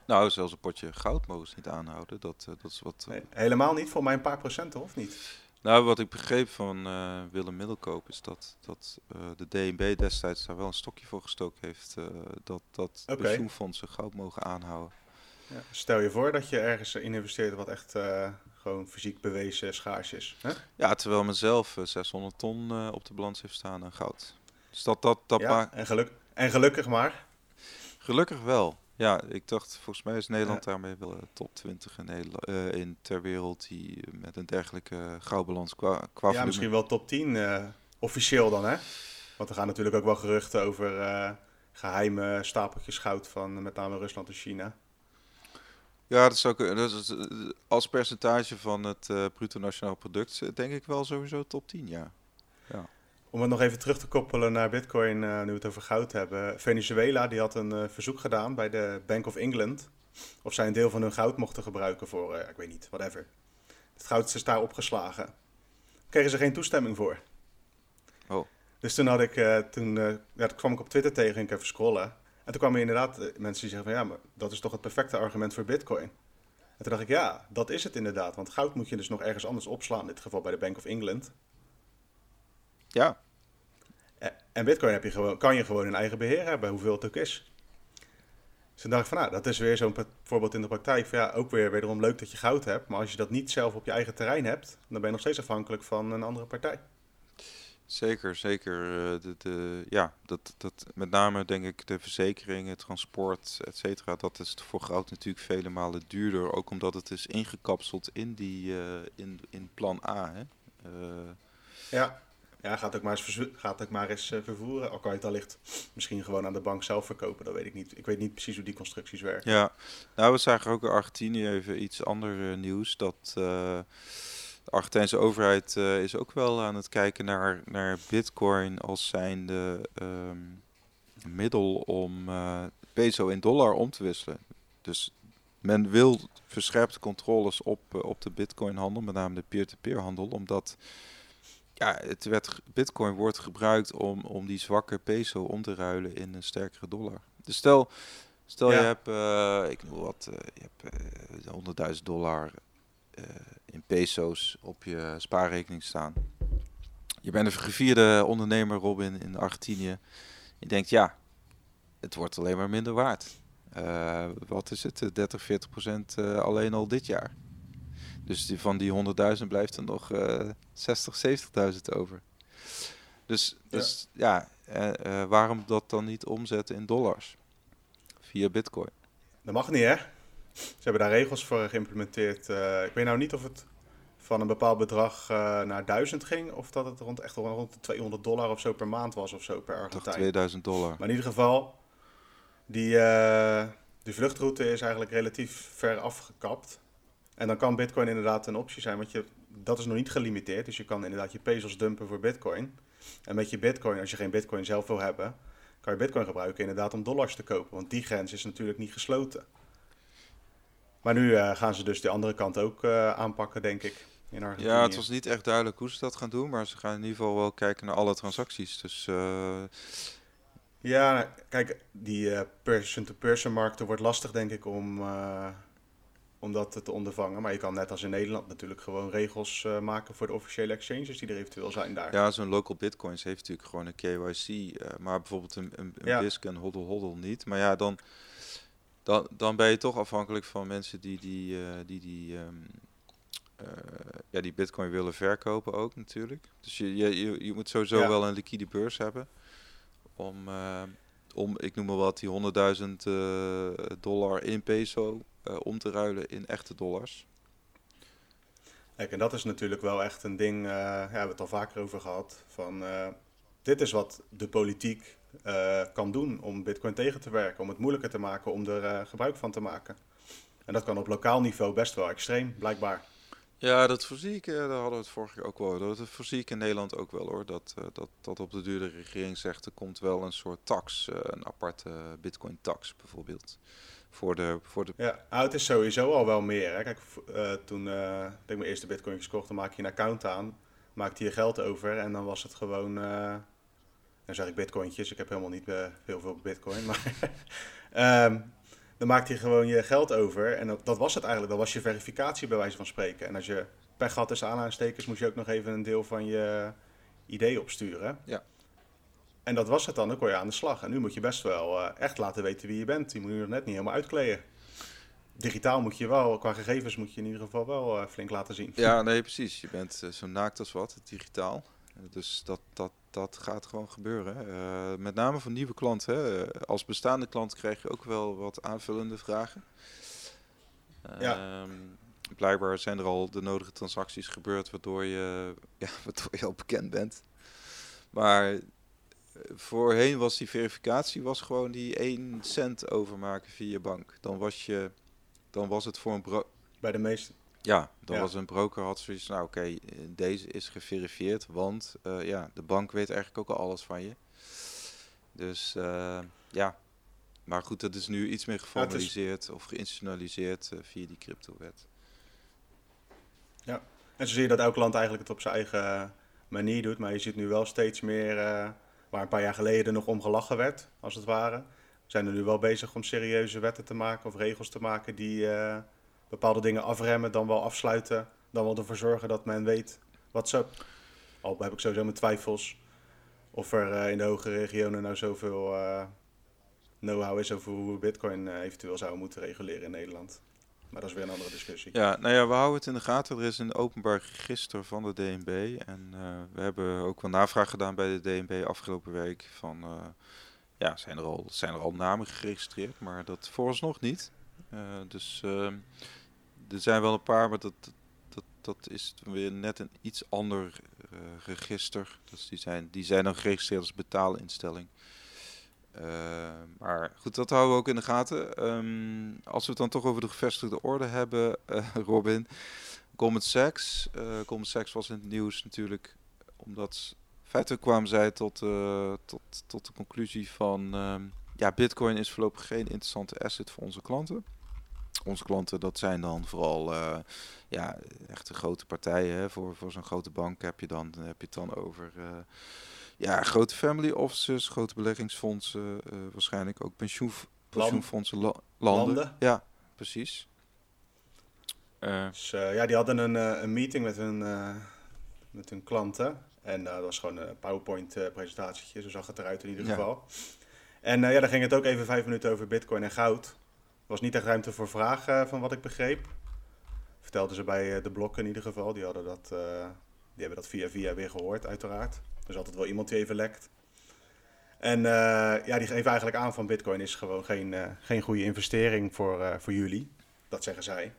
Nou, zelfs een potje goud mogen ze niet aanhouden. Dat, eh, dat is wat. Nee, helemaal niet, voor mij een paar procenten of niet? Nou, wat ik begreep van Willem Middelkoop is dat, dat de DNB destijds daar wel een stokje voor gestoken heeft. dat dat Oké. pensioenfondsen goud mogen aanhouden. Ja, stel je voor dat je ergens in investeert wat echt gewoon fysiek bewezen schaars is. Hè? Ja, terwijl men zelf eh, 600 ton eh, op de balans heeft staan aan goud. Dus dat, dat, dat ja, maakt en, geluk, en gelukkig maar. gelukkig wel. Ja, ik dacht, volgens mij is Nederland daarmee wel eh, top 20 in, Nederland, in ter wereld die met een dergelijke goudbalans qua, qua Ja, volume- misschien wel top 10 eh, officieel dan, hè? Want er gaan natuurlijk ook wel geruchten over eh, geheime stapeltjes goud van met name Rusland en China. Ja, dat is ook eh, dat is, als percentage van het eh, bruto nationaal product eh, denk ik wel sowieso top 10, ja. Om het nog even terug te koppelen naar Bitcoin, nu we het over goud hebben. Venezuela die had een verzoek gedaan bij de Bank of England. Of zij een deel van hun goud mochten gebruiken voor, ik weet niet, whatever. Het goud is daar opgeslagen. Kregen ze geen toestemming voor. Oh. Dus toen had ik, toen ja, dat kwam ik op Twitter tegen en ik even scrollen. En toen kwamen inderdaad eh, mensen die zeggen van ja, maar dat is toch het perfecte argument voor Bitcoin. En toen dacht ik ja, dat is het inderdaad. Want goud moet je dus nog ergens anders opslaan. In dit geval bij de Bank of England. Ja, Eh, En Bitcoin heb je gewoon, kan je gewoon in eigen beheer hebben, hoeveel het ook is. Dus toen dacht ik van, nou, dat is weer zo'n voorbeeld in de praktijk. Van, ja, ook weer wederom leuk dat je goud hebt. Maar als je dat niet zelf op je eigen terrein hebt, dan ben je nog steeds afhankelijk van een andere partij. Zeker, zeker. eh, De, de, ja, dat, dat, met name denk ik de verzekeringen, transport, et cetera, dat is voor goud natuurlijk vele malen duurder. Ook omdat het is ingekapseld in, die, eh, in, in plan A. Hè? Eh, Ja, ja gaat ook maar eens, gaat ook maar eens vervoeren. Al kan je het allicht misschien gewoon aan de bank zelf verkopen, dat weet ik niet. Ik weet niet precies hoe die constructies werken. Ja, nou we zagen ook in Argentinië even iets ander nieuws. Dat de Argentijnse overheid eh, is ook wel aan het kijken naar, naar bitcoin als zijnde ehm middel om eh, peso in dollar om te wisselen. Dus men wil verscherpte controles op, eh, op de bitcoinhandel, met name de peer-to-peer handel, omdat ja, het werd, bitcoin wordt gebruikt om, om die zwakke peso om te ruilen in een sterkere dollar. Dus stel, stel Ja. je hebt, ik noem wat, je hebt eh 100.000 dollar in peso's op je spaarrekening staan. Je bent een gevierde ondernemer, Robin, in Argentinië. Je denkt, ja, het wordt alleen maar minder waard. Eh, wat is het? eh, 30, 40 procent eh, alleen al dit jaar. Dus die, van die 100.000 blijft er nog eh 60, 70.000 over. Dus, dus ja, eh, eh, waarom dat dan niet omzetten in dollars? Via bitcoin. Dat mag niet, hè? Ze hebben daar regels voor geïmplementeerd. Eh, ik weet nou niet of het van een bepaald bedrag eh, naar 1000 ging. Of dat het rond, echt rond de 200 dollar of zo per maand was of zo per Argentijn. 2000 dollar. Maar in ieder geval, die, eh, die vluchtroute is eigenlijk relatief ver afgekapt. En dan kan bitcoin inderdaad een optie zijn, want je, dat is nog niet gelimiteerd. Dus je kan inderdaad je pesos dumpen voor bitcoin. En met je bitcoin, als je geen bitcoin zelf wil hebben, kan je bitcoin gebruiken inderdaad om dollars te kopen. Want die grens is natuurlijk niet gesloten. Maar nu eh, gaan ze dus de andere kant ook eh, aanpakken, denk ik, in Argentinië. Ja, het was niet echt duidelijk hoe ze dat gaan doen, maar ze gaan in ieder geval wel kijken naar alle transacties. Dus eh, Ja, kijk, die eh, person-to-person markten wordt lastig, denk ik, om, eh, om dat te ondervangen. Maar je kan net als in Nederland natuurlijk gewoon regels maken voor de officiële exchanges die er eventueel zijn daar. ja, zo'n local bitcoins heeft natuurlijk gewoon een KYC, maar bijvoorbeeld een, een, een Ja. BISC en hodl hodl niet. Maar ja, dan, dan, dan ben je toch afhankelijk van mensen die die, eh, die, die, ehm, eh, ja, die bitcoin willen verkopen ook natuurlijk. Dus je, je, je, je moet sowieso Ja. wel een liquide beurs hebben om, eh, om ik noem maar wat, die 100.000 eh, dollar in peso om te ruilen in echte dollars. Kijk, en dat is natuurlijk wel echt een ding, ja, we hebben het al vaker over gehad, van dit is wat de politiek eh, kan doen om bitcoin tegen te werken, om het moeilijker te maken om er eh, gebruik van te maken. En dat kan op lokaal niveau best wel extreem, blijkbaar. Ja, dat voorzie ik, eh, daar hadden we het vorige keer ook wel. Dat voorzie ik in Nederland ook wel hoor. Dat, dat, dat op de duur de regering zegt er komt wel een soort tax, een aparte bitcoin tax bijvoorbeeld. Voor de, voor de... Ja, nou, het is sowieso al wel meer. Hè. Kijk, toen uh, ik mijn eerste bitcoin gekocht, dan maak je een account aan, maakte je geld over en dan was het gewoon, dan zeg ik bitcointjes, ik heb helemaal niet heel veel bitcoin, maar um, dan maakte je gewoon je geld over. En dat, dat was het eigenlijk. Dat was je verificatie bij wijze van spreken. En als je pech had tussen aanhalingstekens, moest je ook nog even een deel van je idee opsturen. Ja. En dat was het dan, dan kon je aan de slag. En nu moet je best wel uh, echt laten weten wie je bent. Die moet je er net niet helemaal uitkleden. Digitaal moet je wel, qua gegevens moet je in ieder geval wel uh, flink laten zien. Ja, nee, precies. Je bent uh, zo naakt als wat, digitaal. Dus dat, dat, dat gaat gewoon gebeuren. Uh, met name voor nieuwe klanten. Hè. Als bestaande klant krijg je ook wel wat aanvullende vragen. Ja. Uh, blijkbaar zijn er al de nodige transacties gebeurd waardoor je, ja, waardoor je al bekend bent. Maar eh, voorheen was die verificatie was gewoon die 1 cent overmaken via je bank. Dan was, je, dan was het voor een Bij de meeste ja, dan was een broker had zoiets nou oké, okay, deze is geverifieerd, want uh, ja, de bank weet eigenlijk ook al alles van je. Dus uh, ja, maar goed, dat is nu iets meer geformaliseerd of geïnstitutionaliseerd uh, via die cryptowet. Ja, en zo zie je dat elk land eigenlijk het op zijn eigen manier doet, maar je ziet nu wel steeds meer, waar een paar jaar geleden nog om gelachen werd, als het ware, zijn er nu wel bezig om serieuze wetten te maken of regels te maken die bepaalde dingen afremmen, dan wel afsluiten, dan wel ervoor zorgen dat men weet wat ze. Al heb ik sowieso mijn twijfels of er uh, in de hogere regionen nou zoveel uh, know-how is over hoe we Bitcoin uh, eventueel zouden moeten reguleren in Nederland. Maar dat is weer een andere discussie. Ja, nou ja, we houden het in de gaten. Er is een openbaar register van de DNB. En we hebben ook wel navraag gedaan bij de DNB afgelopen week. Van ja, zijn er, al, zijn er al namen geregistreerd, maar dat vooralsnog niet. dus ehm, er zijn wel een paar, maar dat, dat, dat is weer net een iets ander uh, register. Dus die zijn, die zijn dan geregistreerd als betaalinstelling. Uh, maar goed, dat houden we ook in de gaten. Um, als we het dan toch over de gevestigde orde hebben, uh, Robin. Goldman Sachs. Goldman Sachs was in het nieuws natuurlijk omdat feitelijk kwamen zij tot, tot, tot de conclusie van... Um, ja, bitcoin is voorlopig geen interessante asset voor onze klanten onze klanten, dat zijn dan vooral uh, ja, echte grote partijen. Hè. Voor, voor zo'n grote bank heb je dan, heb je het dan over uh, ja, grote family offices, grote beleggingsfondsen, uh, waarschijnlijk ook pensioen, pensioenfondsen, la, landen. landen. Ja, precies. dus ja, die hadden een, een meeting met hun, met hun klanten. En dat was gewoon een PowerPoint-presentatietje, zo zag het eruit in ieder geval. En ja, dan ging het ook even vijf minuten over bitcoin en goud was niet echt ruimte voor vragen, van wat ik begreep. Vertelden ze bij eh, de blokken in ieder geval. Die, hadden dat, uh, die hebben dat via via weer gehoord, uiteraard. Er is altijd wel iemand die even lekt. En ja, die geven eigenlijk aan van Bitcoin is gewoon geen, geen goede investering voor, voor jullie. Dat zeggen zij.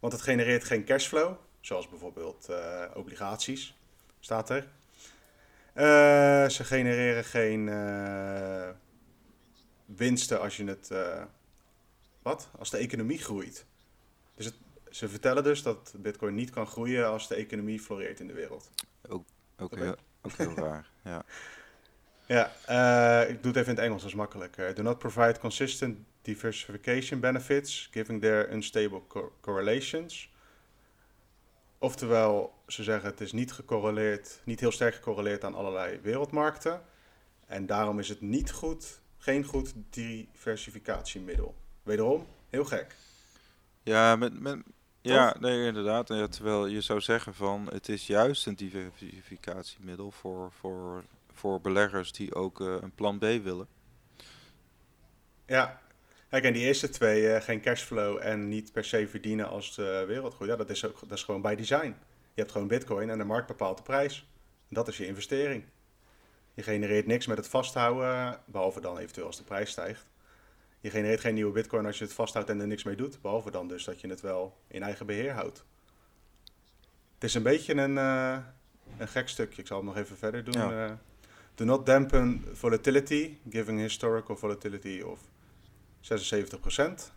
Want het genereert geen cashflow, zoals bijvoorbeeld obligaties, staat er. ze genereren geen winsten als je het wat? Als de economie groeit. Dus het, ze vertellen dus dat Bitcoin niet kan groeien als de economie floreert in de wereld. Ook, ook, heel, ook heel raar, ja. Ja, uh, ik doe het even in het Engels, dat is makkelijker. Do not provide consistent diversification benefits, giving their unstable co correlations. Oftewel, ze zeggen het is niet gecorreleerd, niet heel sterk gecorreleerd aan allerlei wereldmarkten. En daarom is het niet goed, geen goed diversificatiemiddel. Wederom, heel gek. Ja, met, met, ja nee, inderdaad. Ja, terwijl je zou zeggen van het is juist een diversificatiemiddel voor, voor, voor beleggers die ook uh, een plan B willen. Ja, Kijk, en die eerste twee, uh, geen cashflow en niet per se verdienen als de wereld groeit. Ja, dat is, ook, dat is gewoon bij design. Je hebt gewoon bitcoin en de markt bepaalt de prijs. Dat is je investering. Je genereert niks met het vasthouden, behalve dan eventueel als de prijs stijgt je genereert geen nieuwe bitcoin als je het vasthoudt en er niks mee doet. Behalve dan dus dat je het wel in eigen beheer houdt. Het is een beetje een, uh, een gek stukje. Ik zal het nog even verder doen. Ja. Uh, do not dampen volatility, giving historical volatility of 76%.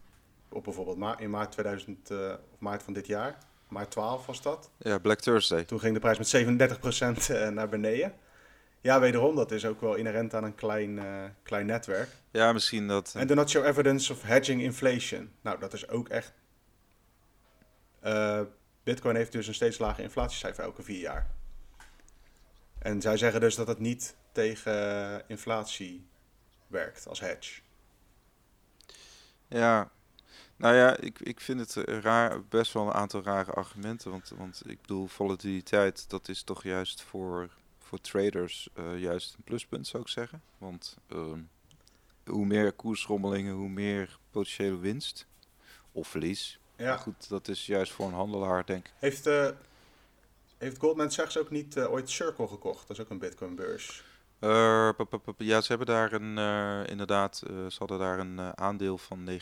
op bijvoorbeeld ma in maart 2000, uh, of maart van dit jaar, maart 12 was dat. Ja, Black Thursday. Toen ging de prijs met 37% uh, naar beneden. Ja, wederom, dat is ook wel inherent aan een klein, uh, klein netwerk. Ja, misschien dat... En do not show evidence of hedging inflation. Nou, dat is ook echt... Uh, Bitcoin heeft dus een steeds lager inflatiecijfer elke vier jaar. En zij zeggen dus dat het niet tegen inflatie werkt als hedge. Ja, nou ja, ik, ik vind het raar, best wel een aantal rare argumenten. Want, want ik bedoel, volatiliteit, dat is toch juist voor, voor traders uh, juist een pluspunt, zou ik zeggen. Want uh, hoe meer koersrommelingen, hoe meer potentiële winst of verlies. Ja. Maar goed, dat is juist voor een handelaar, denk ik. Heeft, uh, heeft Goldman Sachs ook niet uh, ooit Circle gekocht? Dat is ook een Bitcoin-beurs. Uh, ja, ze hebben daar een, uh, inderdaad, uh, ze hadden daar een aandeel van 9%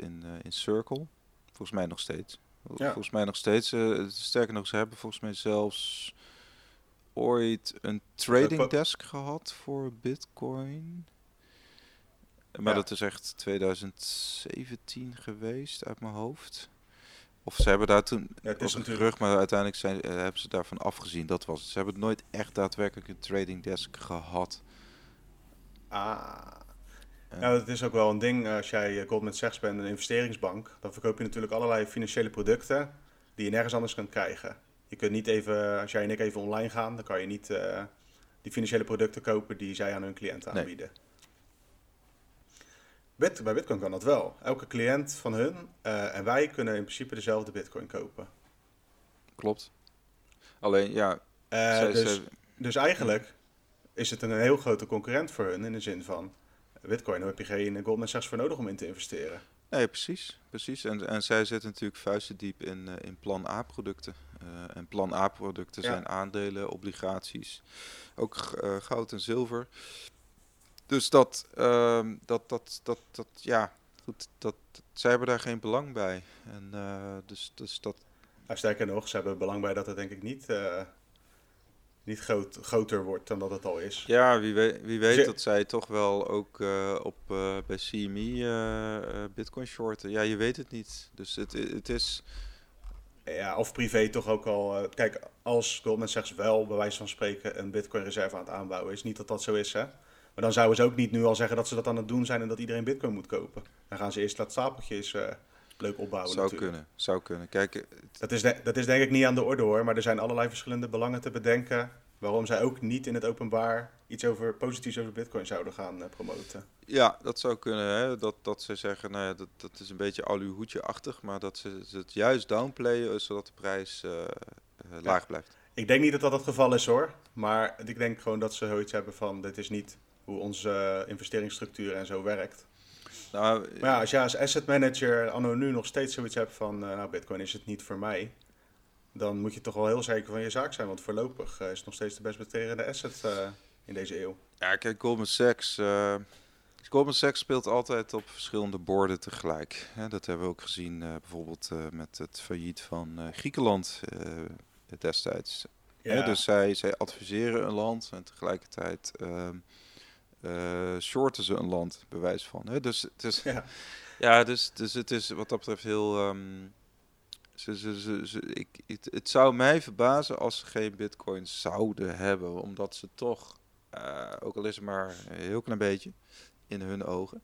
in, in Circle. Volgens mij nog steeds. Ja. Volgens mij nog steeds. sterker nog, ze hebben volgens mij zelfs ooit een trading desk gehad voor Bitcoin. Maar ja. dat is echt 2017 geweest uit mijn hoofd. Of ze hebben daar toen ja, het is een terug, maar uiteindelijk zijn, uh, hebben ze daarvan afgezien. Dat was het. Ze hebben nooit echt daadwerkelijk een trading desk gehad. Ah. Nou, dat is ook wel een ding. Als jij Goldman Sachs bent, een investeringsbank, dan verkoop je natuurlijk allerlei financiële producten die je nergens anders kan krijgen. Je kunt niet even, als jij en ik even online gaan, dan kan je niet uh, die financiële producten kopen die zij aan hun cliënten aanbieden. Nee. Bit, bij Bitcoin kan dat wel. Elke cliënt van hun uh, en wij kunnen in principe dezelfde Bitcoin kopen. Klopt. Alleen ja. Uh, zij, dus, zij... dus eigenlijk is het een heel grote concurrent voor hun in de zin van Bitcoin. Daar heb je geen Goldman Sachs voor nodig om in te investeren. Nee, precies. precies. En, en zij zitten natuurlijk vuisten diep in, in plan A-producten. Uh, en plan A-producten ja. zijn aandelen, obligaties, ook goud en zilver. Dus dat, uh, dat, dat, dat, dat, ja, goed, dat, zij hebben daar geen belang bij. En uh, dus, dus dat... Nou, sterker nog, ze hebben belang bij dat het denk ik niet, uh, niet groot, groter wordt dan dat het al is. Ja, wie weet, wie weet dat zij toch wel ook uh, op, bij CME bitcoin shorten. Ja, je weet het niet. Dus het, het is... Ja, of privé toch ook al. kijk, als Goldman Sachs wel bij wijze van spreken een bitcoin reserve aan het aanbouwen is, niet dat dat zo is, hè? Maar dan zouden ze ook niet nu al zeggen dat ze dat aan het doen zijn en dat iedereen bitcoin moet kopen. Dan gaan ze eerst dat stapeltjes uh, leuk opbouwen Zou natuurlijk. kunnen, zou kunnen. Kijk, het... dat, is de, dat is denk ik niet aan de orde hoor, maar er zijn allerlei verschillende belangen te bedenken waarom zij ook niet in het openbaar iets over positiefs over bitcoin zouden gaan uh, promoten. Ja, dat zou kunnen. Hè? Dat, dat ze zeggen, nou ja, dat, dat is een beetje aluhoedje-achtig, maar dat ze, het juist downplayen zodat de prijs uh, laag ja. blijft. Ik denk niet dat dat het geval is hoor, maar ik denk gewoon dat ze zoiets hebben van, dit is niet hoe onze investeringsstructuur en zo werkt. Nou, maar ja, als je als asset manager anno nu nog steeds zoiets hebt van, uh, nou, bitcoin is het niet voor mij, dan moet je toch wel heel zeker van je zaak zijn, want voorlopig uh, is het nog steeds de best beterende asset in deze eeuw. Ja, kijk, Goldman Sachs, Goldman Sachs speelt altijd op verschillende borden tegelijk. Dat hebben we ook gezien bijvoorbeeld met het failliet van Griekenland destijds. Ja. Dus zij, zij adviseren een land en tegelijkertijd ehm, shorten ze een land, bewijs van. Hè? Dus, het is, ja. ja, dus, dus het is wat dat betreft heel... Um, ze, ze, ze, ze, ik, het, het zou mij verbazen als ze geen bitcoin zouden hebben. Omdat ze toch, uh, ook al is het maar een heel klein beetje, in hun ogen...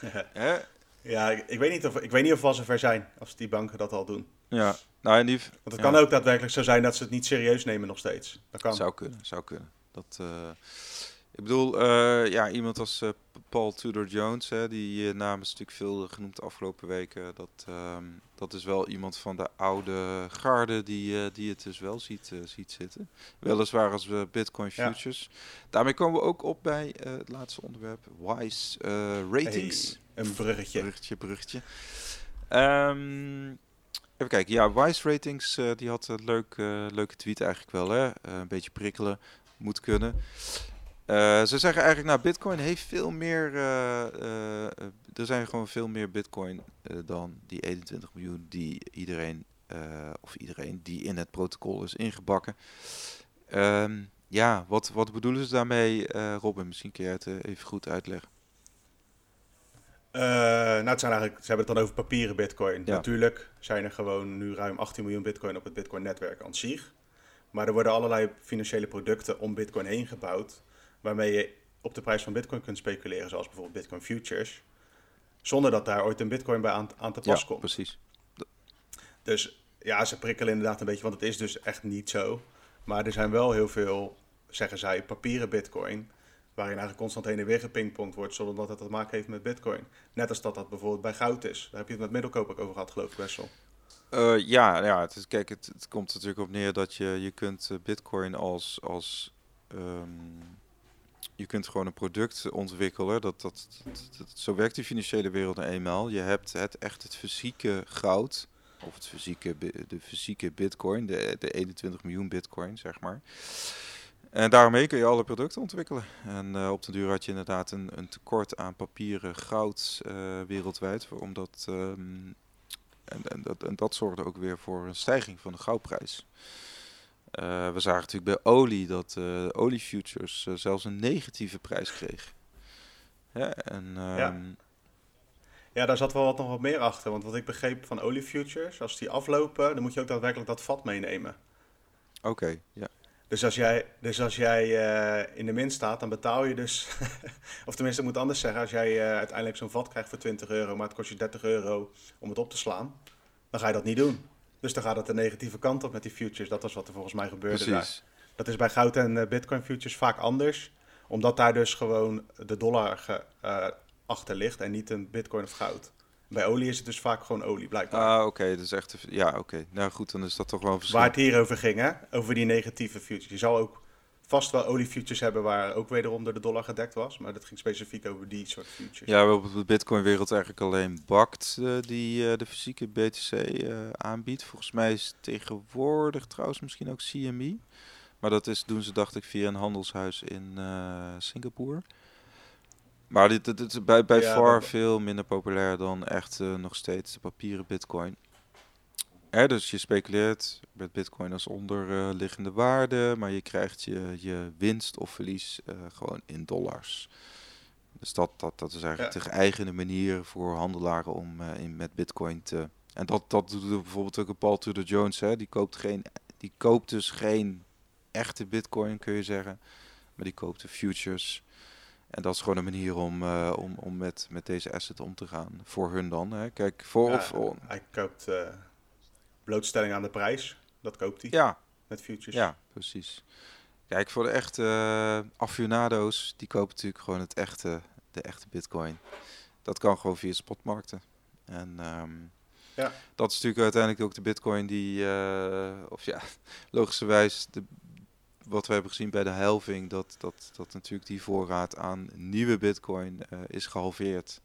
Hè? Ja, ik, ik, weet niet of, ik weet niet of we al zover zijn als die banken dat al doen. Ja, nou en die... Want het ja. kan ook daadwerkelijk zo zijn dat ze het niet serieus nemen nog steeds. Dat kan. Zou kunnen, zou kunnen. Dat... Uh, ik bedoel, uh, ja, iemand als uh, Paul Tudor Jones, hè, die uh, naam is natuurlijk veel genoemd de afgelopen weken. Dat, um, dat is wel iemand van de oude garde die, die het dus wel ziet, ziet zitten. Weliswaar als we Bitcoin Futures. Ja. Daarmee komen we ook op bij het laatste onderwerp, WISE ratings. Hey, een bruggetje. Bruggetje, bruggetje. Um, even kijken, ja, WISE ratings, die had een leuk, leuke tweet eigenlijk wel, hè. een beetje prikkelen, moet kunnen. Uh, ze zeggen eigenlijk, nou, Bitcoin heeft veel meer. Uh, uh, er zijn gewoon veel meer Bitcoin dan die 21 miljoen die iedereen, of iedereen die in het protocol is ingebakken. Um, ja, wat, wat bedoelen ze daarmee, Robin? Misschien kun je het even goed uitleggen. Nou, het zijn eigenlijk, ze hebben het dan over papieren bitcoin. Natuurlijk zijn er gewoon nu ruim 18 miljoen bitcoin op het bitcoin-netwerk aan zich. Maar er worden allerlei financiële producten om bitcoin heen gebouwd, waarmee je op de prijs van bitcoin kunt speculeren, zoals bijvoorbeeld bitcoin futures, zonder dat daar ooit een bitcoin bij aan, aan te pas ja, komt. precies. Dus ja, ze prikkelen inderdaad een beetje, want het is dus echt niet zo. Maar er zijn wel heel veel, zeggen zij, papieren bitcoin waarin eigenlijk constant heen en weer gepingpongd wordt, zonder dat het te maken heeft met bitcoin. Net als dat dat bijvoorbeeld bij goud is. Daar heb je het met middelkoop ook over gehad, geloof ik best wel. Uh, ja, ja het is, kijk, het, het, komt natuurlijk op neer dat je, je kunt uh, bitcoin als, als um, je kunt gewoon een product ontwikkelen. Dat, dat, dat, zo werkt die financiële wereld nou eenmaal. Je hebt het echt het fysieke goud, of het fysieke, de fysieke bitcoin, de, de 21 miljoen bitcoin, zeg maar. En daarmee kun je alle producten ontwikkelen. En uh, op de duur had je inderdaad een, een tekort aan papieren goud uh, wereldwijd. Omdat, um, en, en, dat, en dat zorgde ook weer voor een stijging van de goudprijs. Uh, we zagen natuurlijk bij olie dat de oliefutures zelfs een negatieve prijs kreeg. Ja, en, ja. ja, daar zat wel wat nog wat meer achter. Want wat ik begreep van oliefutures, als die aflopen, dan moet je ook daadwerkelijk dat vat meenemen. Oké, okay, ja. Dus als jij, dus als jij uh, in de min staat, dan betaal je dus. of tenminste, ik moet anders zeggen. Als jij uh, uiteindelijk zo'n vat krijgt voor 20 euro, maar het kost je 30 euro om het op te slaan, dan ga je dat niet doen. Dus dan gaat het de negatieve kant op met die futures. Dat was wat er volgens mij gebeurde. Precies. Daar. Dat is bij goud en uh, bitcoin futures vaak anders, omdat daar dus gewoon de dollar ge, achter ligt en niet een bitcoin of goud. Bij olie is het dus vaak gewoon olie, blijkbaar. Ah, oké. Okay. Dus echt, ja, oké. Nou goed, dan is dat toch wel verschil. Waar het hier over ging, hè? Over die negatieve futures. Je zal ook vast wel oliefutures hebben waar ook wederom door de dollar gedekt was. Maar dat ging specifiek over die soort futures. Ja, we op de Bitcoin-wereld eigenlijk alleen BACT uh, die uh, de fysieke BTC uh, aanbiedt. Volgens mij is tegenwoordig trouwens misschien ook CME. Maar dat is, doen ze, dacht ik, via een handelshuis in Singapore. Maar dit, dit, dit is bij, bij ja, far veel minder populair dan echt nog steeds de papieren bitcoin. Er, dus je speculeert met bitcoin als onderliggende waarde, maar je krijgt je, je winst of verlies uh, gewoon in dollars. Dus dat, dat, dat is eigenlijk ja. de eigene manier voor handelaren om uh, in, met bitcoin te... En dat, dat doet bijvoorbeeld ook een Paul Tudor Jones, hè? Die, koopt geen, die koopt dus geen echte bitcoin, kun je zeggen. Maar die koopt de futures en dat is gewoon een manier om, uh, om, om met, met deze asset om te gaan. Voor hun dan. Hè. Kijk, voor ja, of... Hij koopt uh, blootstelling aan de prijs. Dat koopt hij. Ja. Met futures. Ja, precies. Kijk, voor de echte uh, aficionado's, die kopen natuurlijk gewoon het echte, de echte bitcoin. Dat kan gewoon via spotmarkten. En um, ja. dat is natuurlijk uiteindelijk ook de bitcoin die, of ja, logischerwijs de wat we hebben gezien bij de helving, dat, dat, dat natuurlijk die voorraad aan nieuwe bitcoin uh, is gehalveerd.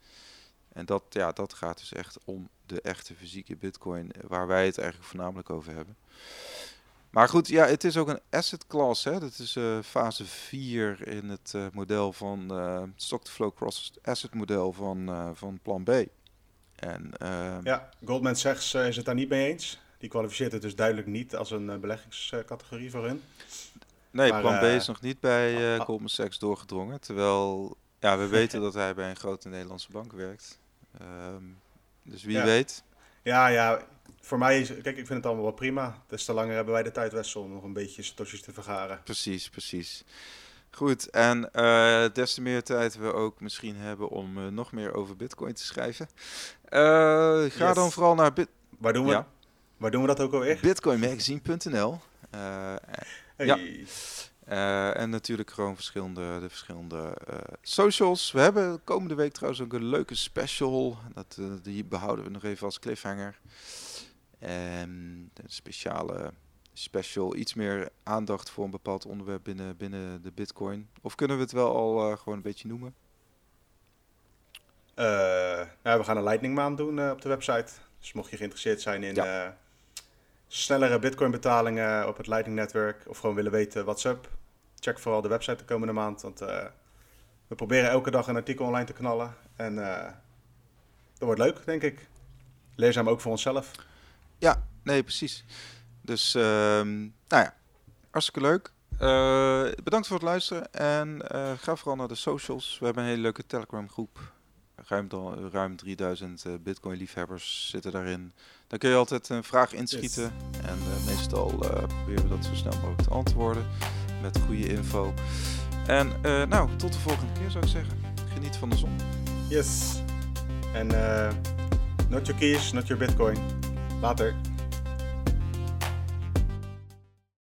En dat, ja, dat gaat dus echt om de echte fysieke bitcoin, eh, waar wij het eigenlijk voornamelijk over hebben. Maar goed, ja, het is ook een asset class. Hè? Dat is uh, fase 4 in het uh, model van uh, stock-to-flow cross asset model van, van plan B. En, ehm, ja, Goldman Sachs is het daar niet mee eens. Die kwalificeert het dus duidelijk niet als een beleggingscategorie voor hun. Nee, maar, plan B is nog niet bij Goldman Sachs doorgedrongen. Terwijl ja, we weten dat hij bij een grote Nederlandse bank werkt. Um, dus wie ja. weet. Ja, ja. Voor mij is, kijk, ik vind het allemaal wel prima. Des te langer hebben wij de tijd Wessel om nog een beetje stosjes te vergaren. Precies, precies. Goed, en uh, des te meer tijd we ook misschien hebben om uh, nog meer over Bitcoin te schrijven. Uh, ga yes. dan vooral naar Bit. Waar doen we? Ja. Waar doen we dat ook alweer? Bitcoinmagazine.nl. Hey. Ja. Uh, en natuurlijk gewoon verschillende, de verschillende uh, socials. We hebben komende week trouwens ook een leuke special. Dat, uh, die behouden we nog even als cliffhanger. En een speciale special, iets meer aandacht voor een bepaald onderwerp binnen, binnen de Bitcoin. Of kunnen we het wel al gewoon een beetje noemen? ja, we gaan een lightning maand doen op de website. Dus mocht je geïnteresseerd zijn in... Ja snellere bitcoin betalingen op het Lightning Network of gewoon willen weten what's up, check vooral de website de komende maand. Want uh, we proberen elke dag een artikel online te knallen. En uh, dat wordt leuk, denk ik. Leerzaam ook voor onszelf. Ja, nee, precies. Dus, um, nou ja, hartstikke leuk. Uh, bedankt voor het luisteren en ga vooral naar de socials. We hebben een hele leuke Telegram groep. ruim, ruim 3000 Bitcoin-liefhebbers zitten daarin. Dan kun je altijd een vraag inschieten. En meestal proberen we dat zo snel mogelijk te antwoorden met goede info. En nou, tot de volgende keer zou ik zeggen. Geniet van de zon. Yes. En not your keys, not your Bitcoin. Later.